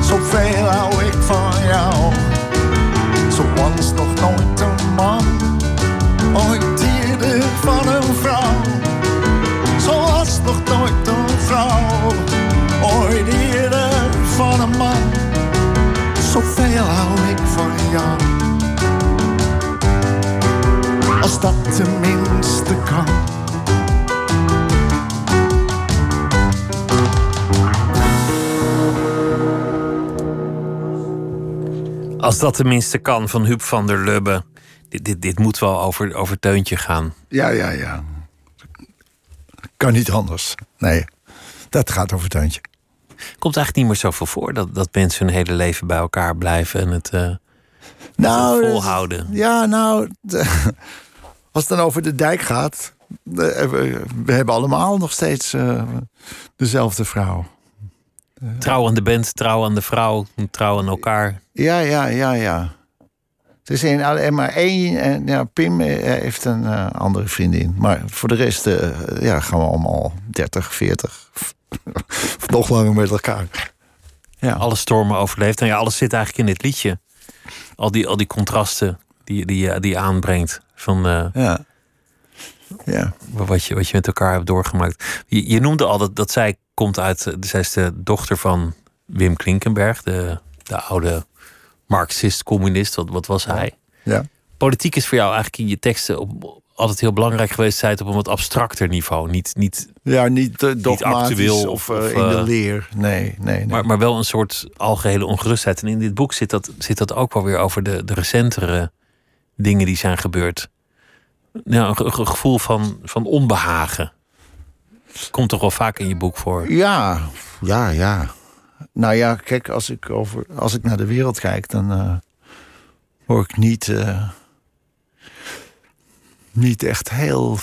zoveel hou ik van jou. Zo was nog nooit een man, ooit dierde van een vrouw. Zo was nog nooit een vrouw, ooit eerder van een man. Zoveel hou ik van jou. Als dat tenminste Als dat tenminste kan van Huub van der Lubbe. Dit, dit, dit moet wel over, over Teuntje gaan. Ja, ja, ja. Kan niet anders. Nee, dat gaat over Teuntje. Komt eigenlijk niet meer zoveel voor dat, dat mensen hun hele leven bij elkaar blijven en het eh, Nou, volhouden. Ja, nou, de- als het dan over de dijk gaat. we hebben allemaal nog steeds eh, dezelfde vrouw. Trouw aan de band, trouw aan de vrouw, trouw aan elkaar. Ja, ja, ja, ja. Er is een, alleen maar één. En ja, Pim eh, heeft een eh, andere vriendin. Maar voor de rest eh, ja, gaan we allemaal 30, 40. of nog langer met elkaar. Ja, Alle stormen overleefd. En ja, alles zit eigenlijk in dit liedje. Al die, al die contrasten die, die, je- die je aanbrengt. Van eh, ja. Ja, wat, je, wat je met elkaar hebt doorgemaakt. Je, je noemde al dat, dat zij komt uit. eh, Zij is de dochter van Wim Klinkenberg, de, de oude Marxist-communist. Wat, wat was hij? ja. Politiek is voor jou eigenlijk in je teksten op, altijd heel belangrijk geweest. Zij het op een wat abstracter niveau. Niet, niet, ja niet, uh, dogmatisch actueel of, of, eh, in de eh, leer. Nee, nee, nee. maar, maar wel een soort algehele ongerustheid. En in dit boek zit dat, zit dat ook wel weer over de, de recentere dingen die zijn gebeurd. Ja, een, ge- ge- gevoel van, van onbehagen. Komt toch wel vaak in je boek voor. Ja, ja, ja. Nou ja, kijk, als ik, over, als ik naar de wereld kijk, dan eh, hoor ik niet, eh, niet echt heel.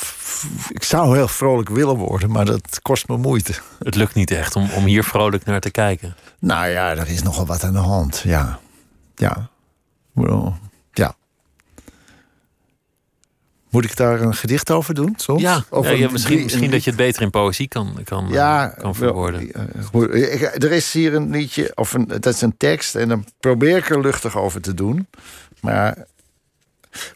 Ik zou heel vrolijk willen worden, maar dat kost me moeite. Het lukt niet echt om, om hier vrolijk naar te kijken. Nou ja, er is nogal wat aan de hand. Ja, ja. Ik bedoel, Ja. Moet ik daar een gedicht over doen? Soms? Ja, Of ja, misschien, een- misschien dat je het beter in poëzie kan, kan, ja, kan verwoorden. eh, Er is hier een liedje, of een, dat is een tekst, en dan probeer ik er luchtig over te doen. Maar.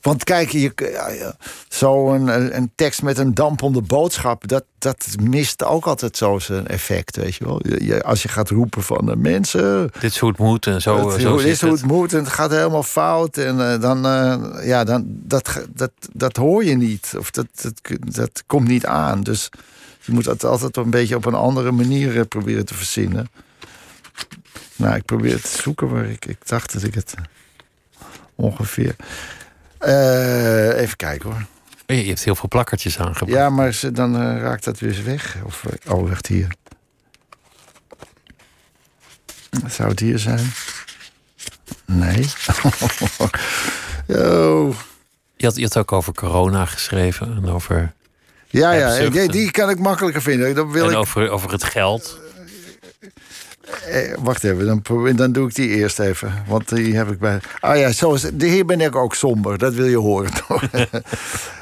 Want kijk, je, zo een, een tekst met een dampende boodschap, dat, dat mist ook altijd zo zijn effect, weet je wel. Je, je- als je gaat roepen van de mensen, Dit is hoe het moet en zo, het, zo dit is hoe het. het moet en het gaat helemaal fout. En eh, dan, eh, ja, dan dat, dat, dat hoor je niet. Of dat, dat, dat komt niet aan. Dus je moet het altijd een beetje op een andere manier eh, proberen te verzinnen. Nou, ik probeer het te zoeken waar ik, ik dacht dat ik het eh, ongeveer. Eh, even kijken hoor. Je je hebt heel veel plakkertjes aangebracht. Ja, maar ze, dan eh, raakt dat weer eens weg. Of, eh, oh, wacht hier. Zou het hier zijn? Nee. oh. Je, had, je had ook over corona geschreven en over, Ja, ja, die, kan ik makkelijker vinden. Dan wil en ik, over, over het geld. Eh, wacht even, dan, dan doe ik die eerst even. Want die heb ik bij. Ah ja, zoals, hier ben ik ook somber, dat wil je horen toch?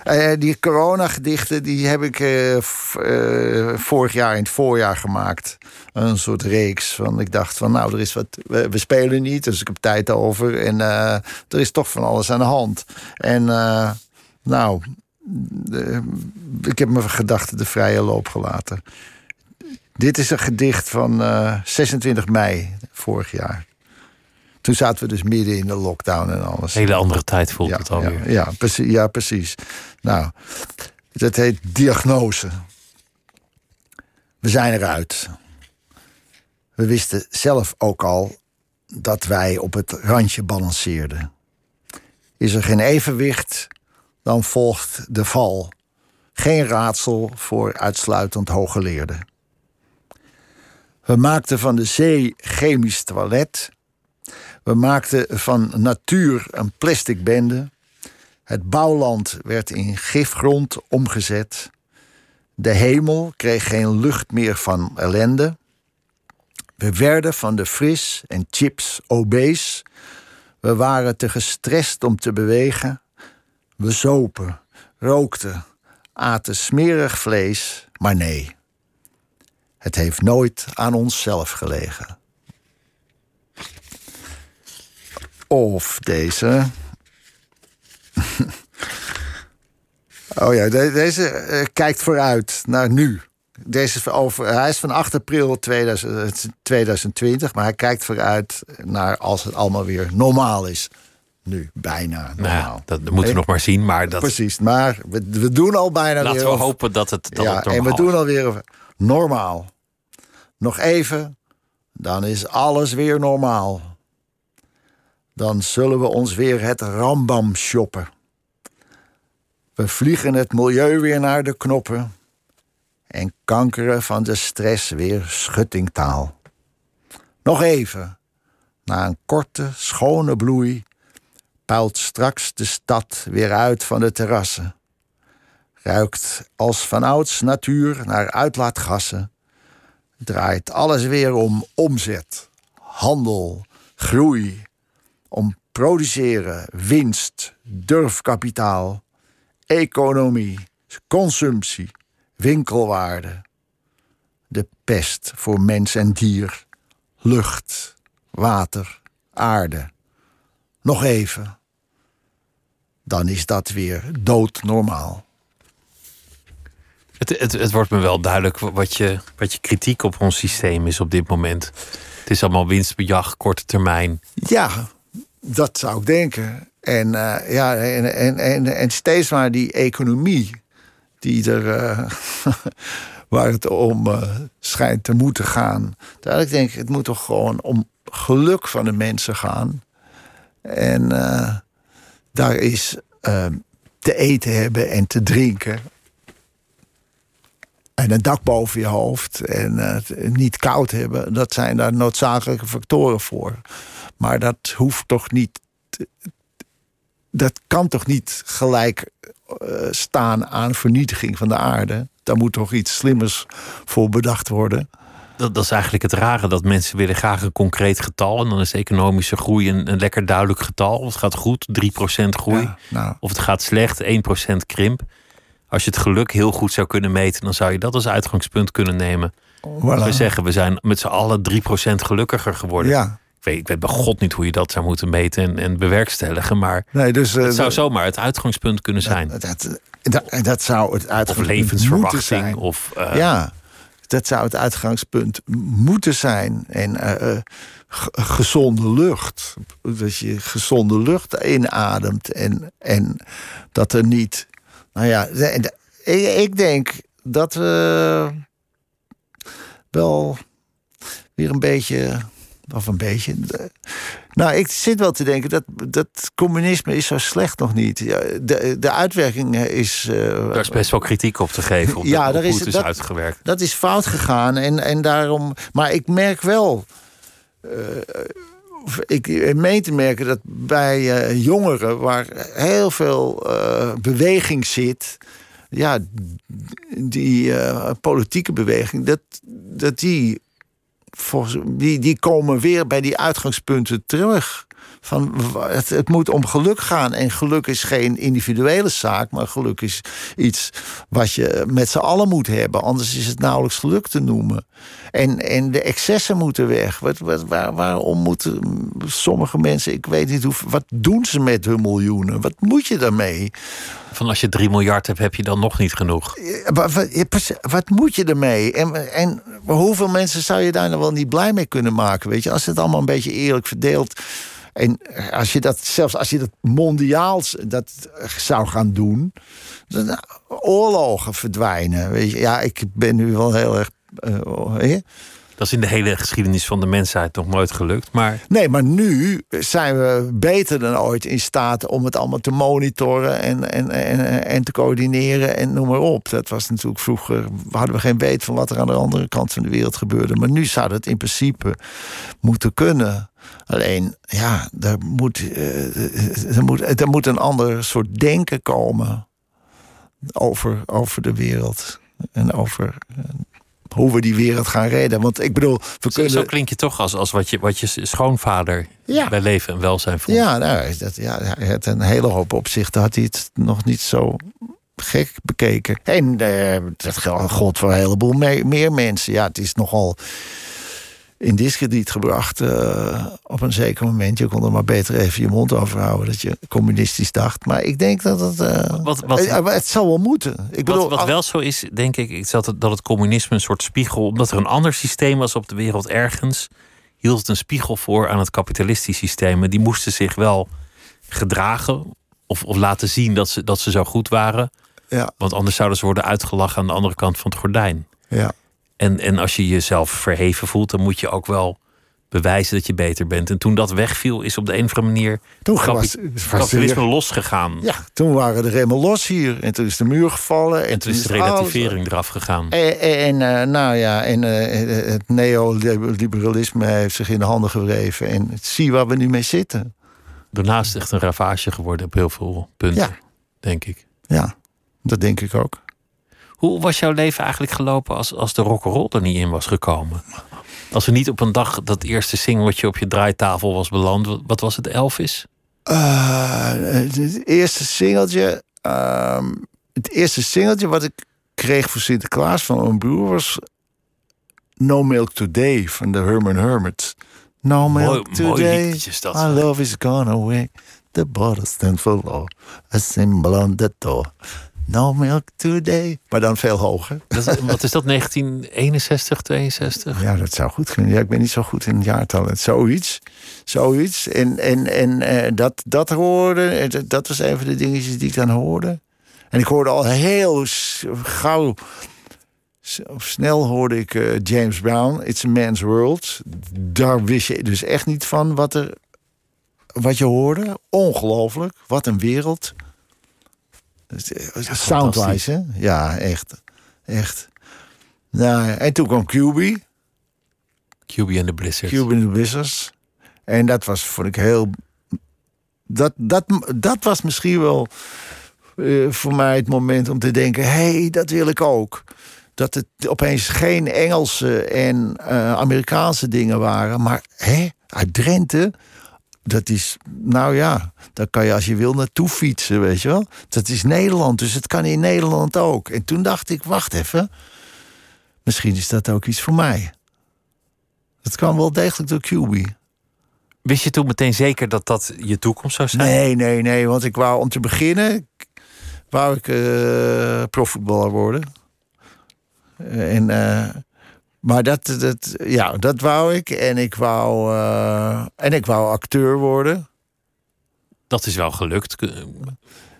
Eh, die coronagedichten die heb ik eh, eh, vorig jaar in het voorjaar gemaakt. Een soort reeks. Van, ik dacht van nou, er is wat. We, spelen niet, dus ik heb tijd over. En eh, er is toch van alles aan de hand. En eh, nou, ik heb mijn gedachten de vrije loop gelaten. Dit is een gedicht van eh, 26 mei vorig jaar. Toen zaten we dus midden in de lockdown en alles. Een hele andere tijd voelt ja, het alweer. Ja, ja, precies, ja, precies. Nou, dat heet diagnose. We zijn eruit. We wisten zelf ook al dat wij op het randje balanceerden. Is er geen evenwicht, dan volgt de val. Geen raadsel voor uitsluitend hooggeleerden. We maakten van de zee chemisch toilet. We maakten van natuur een plastic bende. Het bouwland werd in gifgrond omgezet. De hemel kreeg geen lucht meer van ellende. We werden van de fris en chips obese. We waren te gestrest om te bewegen. We zopen, rookten, aten smerig vlees. Maar nee, het heeft nooit aan onszelf gelegen. Of deze. oh ja, de- deze eh, kijkt vooruit naar nu. Deze is over, hij is van 8 april 2000 2020, maar hij kijkt vooruit naar als het allemaal weer normaal is. Nu, bijna Nou normaal. ja, dat, moeten we nog maar zien. Maar dat, Precies, maar we, we doen al bijna laten weer we over- hopen dat het, dat ja, het en we doen alweer normaal. Nog even, dan is alles weer normaal. Dan zullen we ons weer het rambam shoppen. We vliegen het milieu weer naar de knoppen. En kankeren van de stress weer schuttingtaal. Nog even, na een korte, schone bloei, puilt straks de stad weer uit van de terrassen ruikt als vanouds natuur naar uitlaatgassen, draait alles weer om omzet, handel, groei, om produceren, winst, durfkapitaal, economie, consumptie, winkelwaarde. De pest voor mens en dier, lucht, water, aarde. Nog even, dan is dat weer doodnormaal. Het, het, het wordt me wel duidelijk wat je, wat je kritiek op ons systeem is op dit moment. Het is allemaal winstbejag, korte termijn. Ja, dat zou ik denken. En, eh, ja, en, en, en, en steeds maar die economie die er, eh, waar het om eh, schijnt te moeten gaan. Daar ik denk, het moet toch gewoon om geluk van de mensen gaan. En daar is te eten hebben en te drinken. En een dak boven je hoofd en eh, niet koud hebben, dat zijn daar noodzakelijke factoren voor. Maar dat hoeft toch niet. Dat kan toch niet gelijk eh, staan aan vernietiging van de aarde? Daar moet toch iets slimmers voor bedacht worden. Dat, dat is eigenlijk het rare, dat mensen willen graag een concreet getal. En dan is economische groei een, een lekker duidelijk getal. Of het gaat goed, 3% groei. Ja, nou, Of het gaat slecht, 1% krimp. Als je het geluk heel goed zou kunnen meten, dan zou je dat als uitgangspunt kunnen nemen. voilà. We zeggen, we zijn met z'n allen 3% gelukkiger geworden. Ja, Ik, weet, ik weet bij God niet hoe je dat zou moeten meten en, en bewerkstelligen. Maar nee, dus. eh, het zou zomaar het uitgangspunt kunnen zijn. Dat, dat, dat, dat zou het Of uitgangspunt moeten levensverwachting. zijn. Of, Ja, dat zou het uitgangspunt moeten zijn. En eh, eh, gezonde lucht. Dat je gezonde lucht inademt. En, en dat er niet. Nou ja, de- de- ik, ik denk dat we wel weer een beetje. Of een beetje. de- nou, ik zit wel te denken dat, dat communisme is zo slecht nog niet. De, de uitwerking is. eh, Daar is best wel kritiek op te geven. Op Ja, daar is- het is dat- uitgewerkt. dat is fout gegaan. En, en daarom. Maar ik merk wel. eh, ik meen te merken dat bij eh, jongeren, waar heel veel eh, beweging zit. Ja, die eh, politieke beweging, dat, dat die die, die komen weer bij die uitgangspunten terug. Van, het, het moet om geluk gaan. En geluk is geen individuele zaak, maar geluk is iets wat je met z'n allen moet hebben. Anders is het nauwelijks geluk te noemen. En, en de excessen moeten weg. Wat, wat, waar, waarom moeten sommige mensen, ik weet niet hoe, wat doen ze met hun miljoenen? Wat moet je daarmee? Van als je 3 miljard hebt, heb je dan nog niet genoeg. Wat moet je ermee? En, en hoeveel mensen zou je daar nou wel niet blij mee kunnen maken? Weet je, als het allemaal een beetje eerlijk verdeeld. En als je dat, zelfs als je dat mondiaal dat zou gaan doen, dan oorlogen verdwijnen. Weet je, ja, ik ben nu wel heel erg. eh, hè? Dat is in de hele geschiedenis van de mensheid nog nooit gelukt. Maar Nee, maar nu zijn we beter dan ooit in staat om het allemaal te monitoren en, en, en, en te coördineren en noem maar op. Dat was natuurlijk vroeger, hadden we geen weet van wat er aan de andere kant van de wereld gebeurde. Maar nu zou dat in principe moeten kunnen. Alleen, ja, er moet, eh, er moet, er moet een ander soort denken komen over, over de wereld. En over eh, hoe we die wereld gaan redden. Want ik bedoel, we zo, kunnen... zo klink je toch als, als wat, je, wat je schoonvader Ja. bij leven en welzijn vond. Ja, nou, dat, ja, had een hele hoop opzichten. Had hij het nog niet zo gek bekeken. En eh, dat geldt God voor een heleboel me- meer mensen. Ja, het is nogal in discrediet gebracht eh, op een zeker moment. Je kon er maar beter even je mond over houden dat je communistisch dacht. Maar ik denk dat het... eh, Wat- wat- eh, het zal wel moeten. Ik bedoel, Wat, wat wel zo is, denk ik, is dat het, dat het communisme een soort spiegel, omdat er een ander systeem was op de wereld ergens, hield het een spiegel voor aan het kapitalistisch systeem. En die moesten zich wel gedragen of, of laten zien dat ze, dat ze zo goed waren. Ja, Want anders zouden ze worden uitgelachen aan de andere kant van het gordijn. ja. En, en als je jezelf verheven voelt, dan moet je ook wel bewijzen dat je beter bent. En toen dat wegviel, is op de een of andere manier Toen was- kapitalisme losgegaan. ja, toen waren de remmen los hier. En toen is de muur gevallen. En toen is de alles- relativering eraf gegaan. En, en eh, nou ja, en eh, het neoliberalisme heeft zich in de handen gewreven. En zie waar we nu mee zitten. Daarnaast echt een ravage geworden op heel veel punten, Ja. denk ik. Ja, dat denk ik ook. Hoe was jouw leven eigenlijk gelopen als, als de rock'n'roll er niet in was gekomen? Als er niet op een dag dat eerste singeltje op je draaitafel was beland, wat- was het, Elvis? Eh, het eerste singeltje. ehm, het eerste singeltje wat ik kreeg voor Sinterklaas van mijn broer was No Milk Today van de Herman Hermits. No Mooi- milk mooi today. is dat. My love is gone away. The bottle stands for law. A symbol on the door. No milk today. Maar dan veel hoger. Dat, wat is dat, 1961, 62? Ja, dat zou goed kunnen. Ja, ik ben niet zo goed in jaartallen. Zoiets. Zoiets. En, en, en eh, dat, dat hoorde, eh, dat- dat was een van de dingetjes die ik dan hoorde. En ik hoorde al heel gauw, snel hoorde ik eh, James Brown, It's a Man's World. Daar wist je dus echt niet van wat, er, wat je hoorde. Ongelooflijk. Wat een wereld. Soundwise, hè? Ja, echt. Echt. Nou, en toen kwam QB. QB and the Blizzard. Cuban the Wizards. En dat was, vond ik heel. Dat, dat, dat was misschien wel eh, voor mij het moment om te denken: hé, hey, dat wil ik ook. Dat het opeens geen Engelse en eh, Amerikaanse dingen waren, maar hè, uit Drenthe. Dat is, nou ja, daar kan je als je wil naartoe fietsen, weet je wel. Dat is Nederland, dus het kan in Nederland ook. En toen dacht ik, wacht even, misschien is dat ook iets voor mij. Het kwam wel degelijk door QB. Wist je toen meteen zeker dat dat je toekomst zou zijn? Nee, nee, nee. Want ik wou om te beginnen. wou ik eh, profvoetballer worden. En, eh, maar dat, dat, ja, dat wou ik. En ik wou, eh, en ik wou acteur worden. Dat is wel gelukt.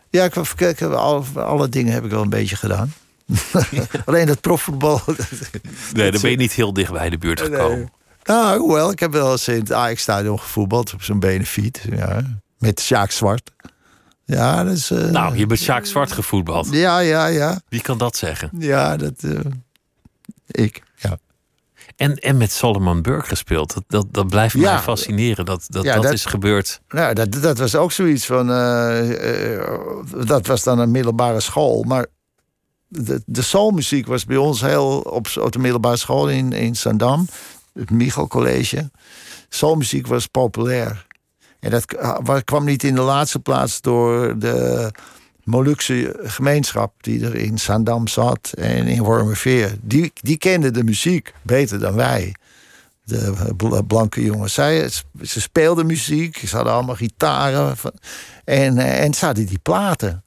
Ja, ik, kijk, alle, alle dingen heb ik wel een beetje gedaan. Alleen dat profvoetbal. Nee, dan ben je niet heel dicht bij de buurt gekomen. Nou, hoewel, ik heb wel eens in het Ajax-stadion gevoetbald op zo'n benefiet. Ja, met Sjaak Zwart. Ja, dat is... eh, Nou, je bent Sjaak Zwart gevoetbald. Ja, ja, ja. Wie kan dat zeggen? Ja, dat... eh, ik. En, en met Solomon Burke gespeeld. Dat, dat, dat blijft Ja. mij fascineren. Dat dat, Ja, dat, dat- is gebeurd. Nou, dat, dat was ook zoiets van... eh, eh, dat was dan een middelbare school, maar... De, de soulmuziek was bij ons heel op, op de middelbare school in, in Zandam. het Michel College. Soulmuziek was populair. En dat wa- kwam niet in de laatste plaats door de Molukse gemeenschap die er in Zaandam zat en in Wormerveer. Die, die kenden de muziek beter dan wij. De bl- blanke jongens. Zij, ze speelden muziek, ze hadden allemaal gitaren. En, eh, en ze hadden die platen.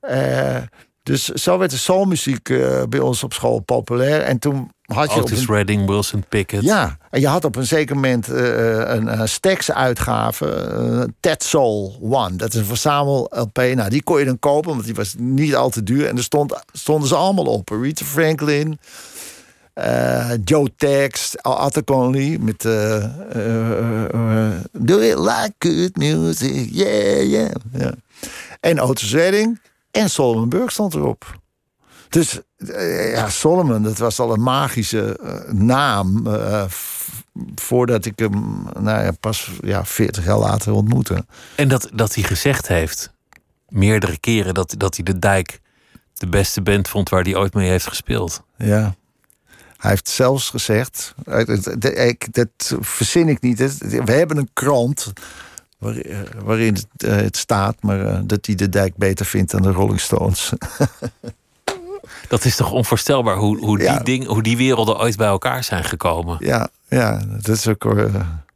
Eh, dus zo werd de soulmuziek eh, bij ons op school populair. En toen had je Otis een, Redding, Wilson Pickett. ja, en je had op een zeker moment eh, een, een Stax-uitgave, eh, Ted Soul One. Dat is een verzamel-LP. Nou, die kon je dan kopen, want die was niet al te duur. En er stond, stonden ze allemaal op. Rita Franklin, eh, Joe Tex, Atta Conley met... eh, eh, eh, Do you like good music? Yeah, yeah. ja. En Otis Redding en Solomon Burke stond erop. Dus eh, ja, Solomon, dat was al een magische eh, naam. eh, voordat ik hem nou ja, pas ja, 40 jaar later ontmoette. En dat, dat hij gezegd heeft, meerdere keren, dat, dat hij de dijk de beste band vond waar hij ooit mee heeft gespeeld. Ja. Hij heeft zelfs gezegd, dat, dat- ik, dat verzin ik niet. We hebben een krant waar- eh, waarin het, eh, het staat, maar eh, dat hij de dijk beter vindt dan de Rolling Stones. Dat is toch onvoorstelbaar hoe, hoe, Ja. die, ding, hoe die werelden ooit bij elkaar zijn gekomen. ja, ja, dat is ook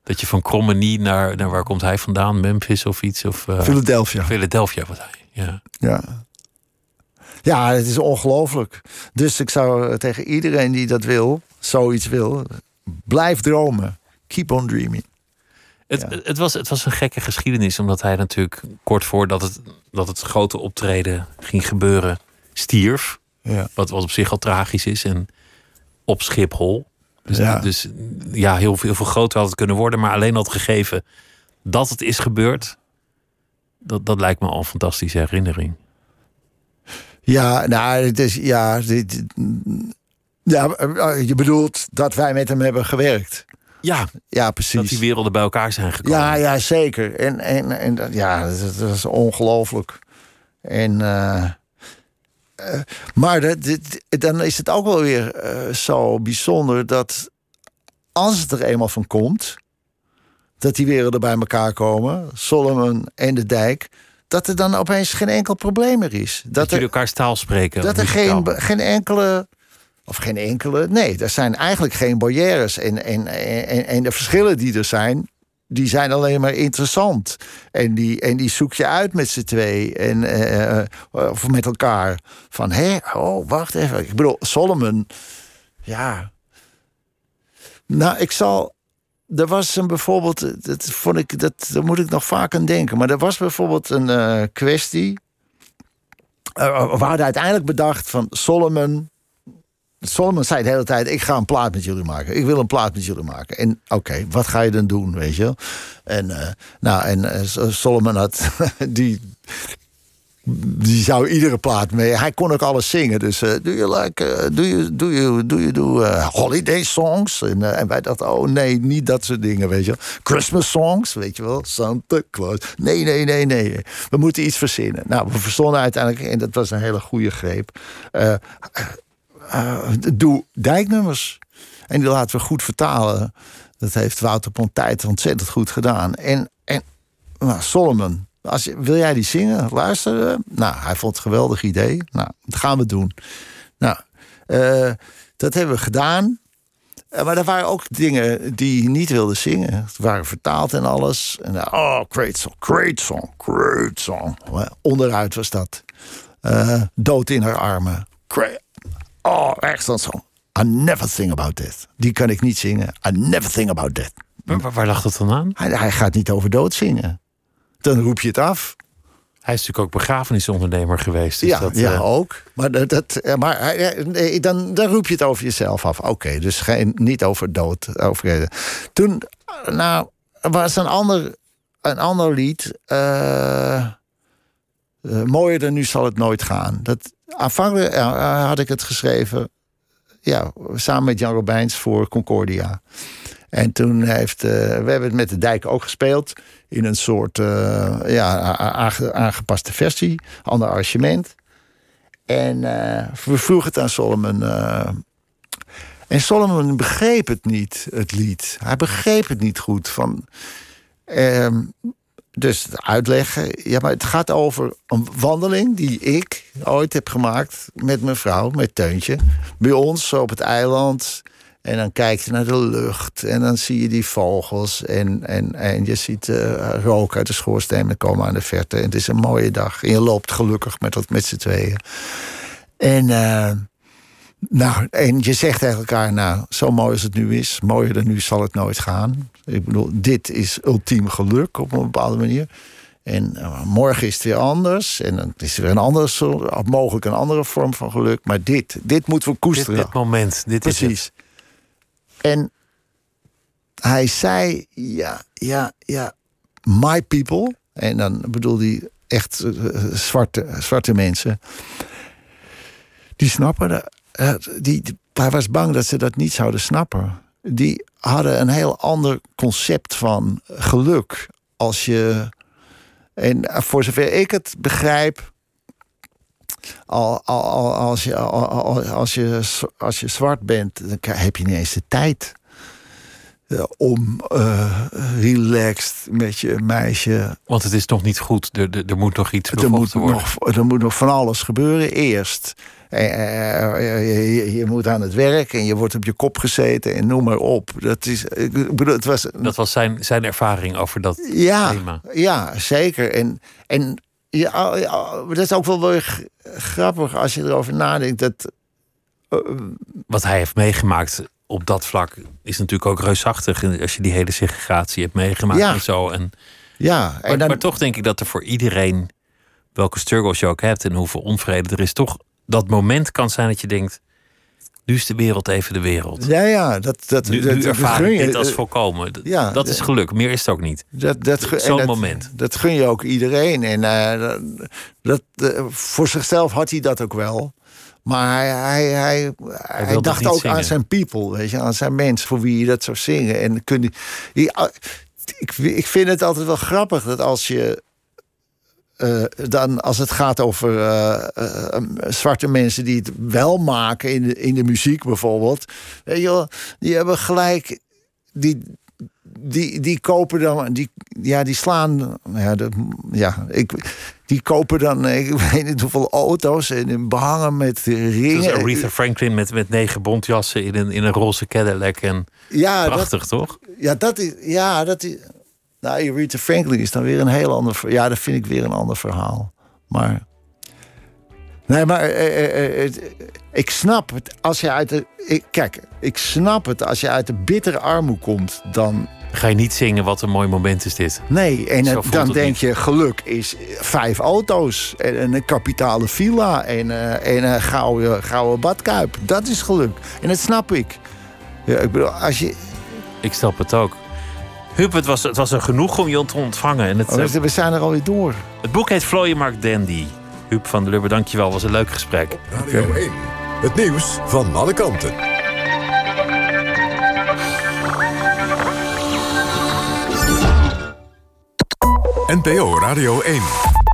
Dat je van Krommenie naar, naar waar komt hij vandaan? Memphis of iets? Of Philadelphia. Philadelphia was hij. Ja. Ja. Ja, het is ongelooflijk. Dus ik zou tegen iedereen die dat wil, zoiets wil, blijf dromen. Keep on dreaming. Het, Ja. het, was, het was een gekke geschiedenis, omdat hij natuurlijk kort voordat het, dat het grote optreden ging gebeuren, stierf. Ja. Wat, wat op zich al tragisch is. En op Schiphol. Dus Ja. dus ja, heel veel, heel veel groter had het kunnen worden. Maar alleen al het gegeven dat het is gebeurd. Dat, dat lijkt me al een fantastische herinnering. Ja, nou, het is, ja, dit, ja, eh, je bedoelt dat wij met hem hebben gewerkt. Ja, Ja, dat precies. die werelden bij elkaar zijn gekomen. Ja, ja, zeker. En, en, en dat- ja, dat, dat is ongelooflijk. En, eh, eh, maar dat, dit- dan is het ook wel weer eh, zo bijzonder dat als het er eenmaal van komt, dat die werelden bij elkaar komen, Solomon en de Dijk, dat er dan opeens geen enkel probleem meer is. dat Dat, jullie er, elkaars taal spreken. dat er geen, geen enkele. Of geen enkele. Nee, er zijn eigenlijk geen barrières. En, en, en, en de verschillen die er zijn, die zijn alleen maar interessant. En die, en die zoek je uit met z'n twee. En, eh, eh, of met elkaar. Van, hé, oh, wacht even. Ik bedoel, Solomon, ja. Nou, ik zal... Er was een bijvoorbeeld, dat vond ik, dat, daar moet ik nog vaak aan denken. Maar er was bijvoorbeeld een eh, kwestie. Eh, we uiteindelijk bedacht van Solomon. Solomon zei de hele tijd: Ik ga een plaat met jullie maken. Ik wil een plaat met jullie maken. En oké, wat ga je dan doen, weet je? En, eh, nou, en eh, Solomon had. die, die zou iedere plaat mee. Hij kon ook alles zingen. Dus eh do you like, eh, do you, do you, do you do eh, holiday songs? En, eh, en wij dachten, oh nee, niet dat soort dingen, weet je. Christmas songs, weet je wel. Santa Claus. Nee, nee, nee, nee. We moeten iets verzinnen. Nou, we verzonnen uiteindelijk, en dat was een hele goede greep. Eh, eh, doe dijknummers. En die laten we goed vertalen. Dat heeft Wouter Pontijt ontzettend goed gedaan. En, en nou, Solomon, als wil jij die zingen? Luisteren? Nou, hij vond het een geweldig idee. Nou, dat gaan we doen. Nou, eh, dat hebben we gedaan. Eh, Maar er waren ook dingen die niet wilden zingen. Het waren vertaald en alles. En, eh, oh, great song, great song, great song. Onderuit was dat. Eh, dood in haar armen. Great. Oh, echt zo'n song. I never think about that. Die kan ik niet zingen. I never think about that. Waar, waar lag dat dan aan? Hij, hij gaat niet over dood zingen. Dan roep je het af. Hij is natuurlijk ook begrafenisondernemer geweest. Dus ja, dat, ja eh, ook. Maar, dat, dat, eh, maar nee, dan, dan roep je het over jezelf af. Oké, dus geen, niet over dood. Over, toen, eh, nou, was een ander, een ander lied. eh, eh, mooier dan nu zal het nooit gaan. Dat, aanvankelijk eh, had ik het geschreven. Ja, samen met Jan Robijns voor Concordia. En toen heeft, eh, we hebben het met de dijk ook gespeeld. In een soort eh, ja, aangepaste versie. Ander arrangement. En eh, we vroegen het aan Solomon. eh, En Solomon begreep het niet, het lied. Hij begreep het niet goed. Van, ehm, dus uitleggen. Ja, maar het gaat over een wandeling die ik ooit heb gemaakt met mijn vrouw, met Teuntje. Bij ons op het eiland. En dan kijk je naar de lucht en dan zie je die vogels. En, en, en je ziet eh, rook uit de schoorsteen komen aan de verte. En het is een mooie dag. En je loopt gelukkig met, met z'n tweeën. En, eh, nou, en je zegt tegen elkaar, nou, zo mooi als het nu is, mooier dan nu zal het nooit gaan. Ik bedoel, dit is ultiem geluk op een bepaalde manier. En eh, morgen is het weer anders. En dan is er weer een andere soort, mogelijk een andere vorm van geluk. Maar dit, dit moeten we koesteren. dit moment, dit is het. Precies. En hij zei, ja, ja, ja, my people. En dan bedoelde hij echt eh, zwarte, zwarte mensen. Die snappen, eh, die, die- hij was bang dat ze dat niet zouden snappen. Die hadden een heel ander concept van geluk. Als je, en voor zover ik het begrijp, al, al, al- als, je, al- al- als, je, als je zwart bent, dan heb je niet eens de tijd om eh, relaxed met je meisje. Want het is nog niet goed. Er, er, er moet nog iets Er moet, worden. nog, er moet nog van alles gebeuren eerst. Eh, eh, je, je- moet aan het werk en je wordt op je kop gezeten en noem maar op. Dat is, ik bedoel, het was Dat was zijn, zijn ervaring over dat ja, thema. ja, zeker. En, en ja, dat is ook wel weer grappig als je erover nadenkt. Dat, eh, Wat hij heeft meegemaakt op dat vlak is natuurlijk ook reusachtig. En Als je die hele segregatie hebt meegemaakt Ja. en zo. En, ja, maar, en dan, maar toch denk ik dat er voor iedereen, welke struggles je ook hebt en hoeveel onvrede er is, toch dat moment kan zijn dat je denkt: nu is de wereld even de wereld. ja, ja, dat, dat, Nu, dat, nu ervaar ik dit als volkomen. Ja, dat is geluk. Meer is het ook niet. Dat, dat, Zo'n dat- moment. Dat gun je ook iedereen. En eh, dat, dat, eh, voor zichzelf had hij dat ook wel. Maar hij, hij, hij, dacht ook aan zijn people, weet je, aan zijn mensen voor wie je dat zou zingen. En kun je, ik, ik vind het altijd wel grappig dat als je. eh, dan als het gaat over eh, eh, zwarte mensen die het wel maken in de, in de muziek bijvoorbeeld. Weet je wel, die hebben gelijk. Die, die, die kopen dan, die, ja, die slaan, ja, de, ja ik, die kopen dan, eh, ik weet niet hoeveel auto's en behangen met ringen. Zoals Aretha Franklin met, met negen bontjassen in een, in een roze Cadillac. En ja, dat, prachtig, toch? ja, dat is, ja, dat is, nou, Aretha Franklin is dan weer een heel ander, ja, dat vind ik weer een ander verhaal. Maar, nee, maar eh, eh, eh, ik snap het als je uit de, ik, kijk, ik snap het als je uit de bittere armoede komt, dan Ga je niet zingen wat een mooi moment is dit. Nee, en het- dan het denk niet. je, geluk is vijf auto's en een kapitale villa en, eh, en een gouden, gouden badkuip. Dat is geluk. En dat snap ik. Ja, ik bedoel, als je, Ik snap het ook. Huub, het was, het was er genoeg om je te ontvangen. En het, oh, eh, we zijn er alweer door. het boek heet Vlooienmarkt Dandy. Huub van der Lubbe, dankjewel. was een leuk gesprek. Radio 1. Het nieuws van alle kanten. NPO Radio 1.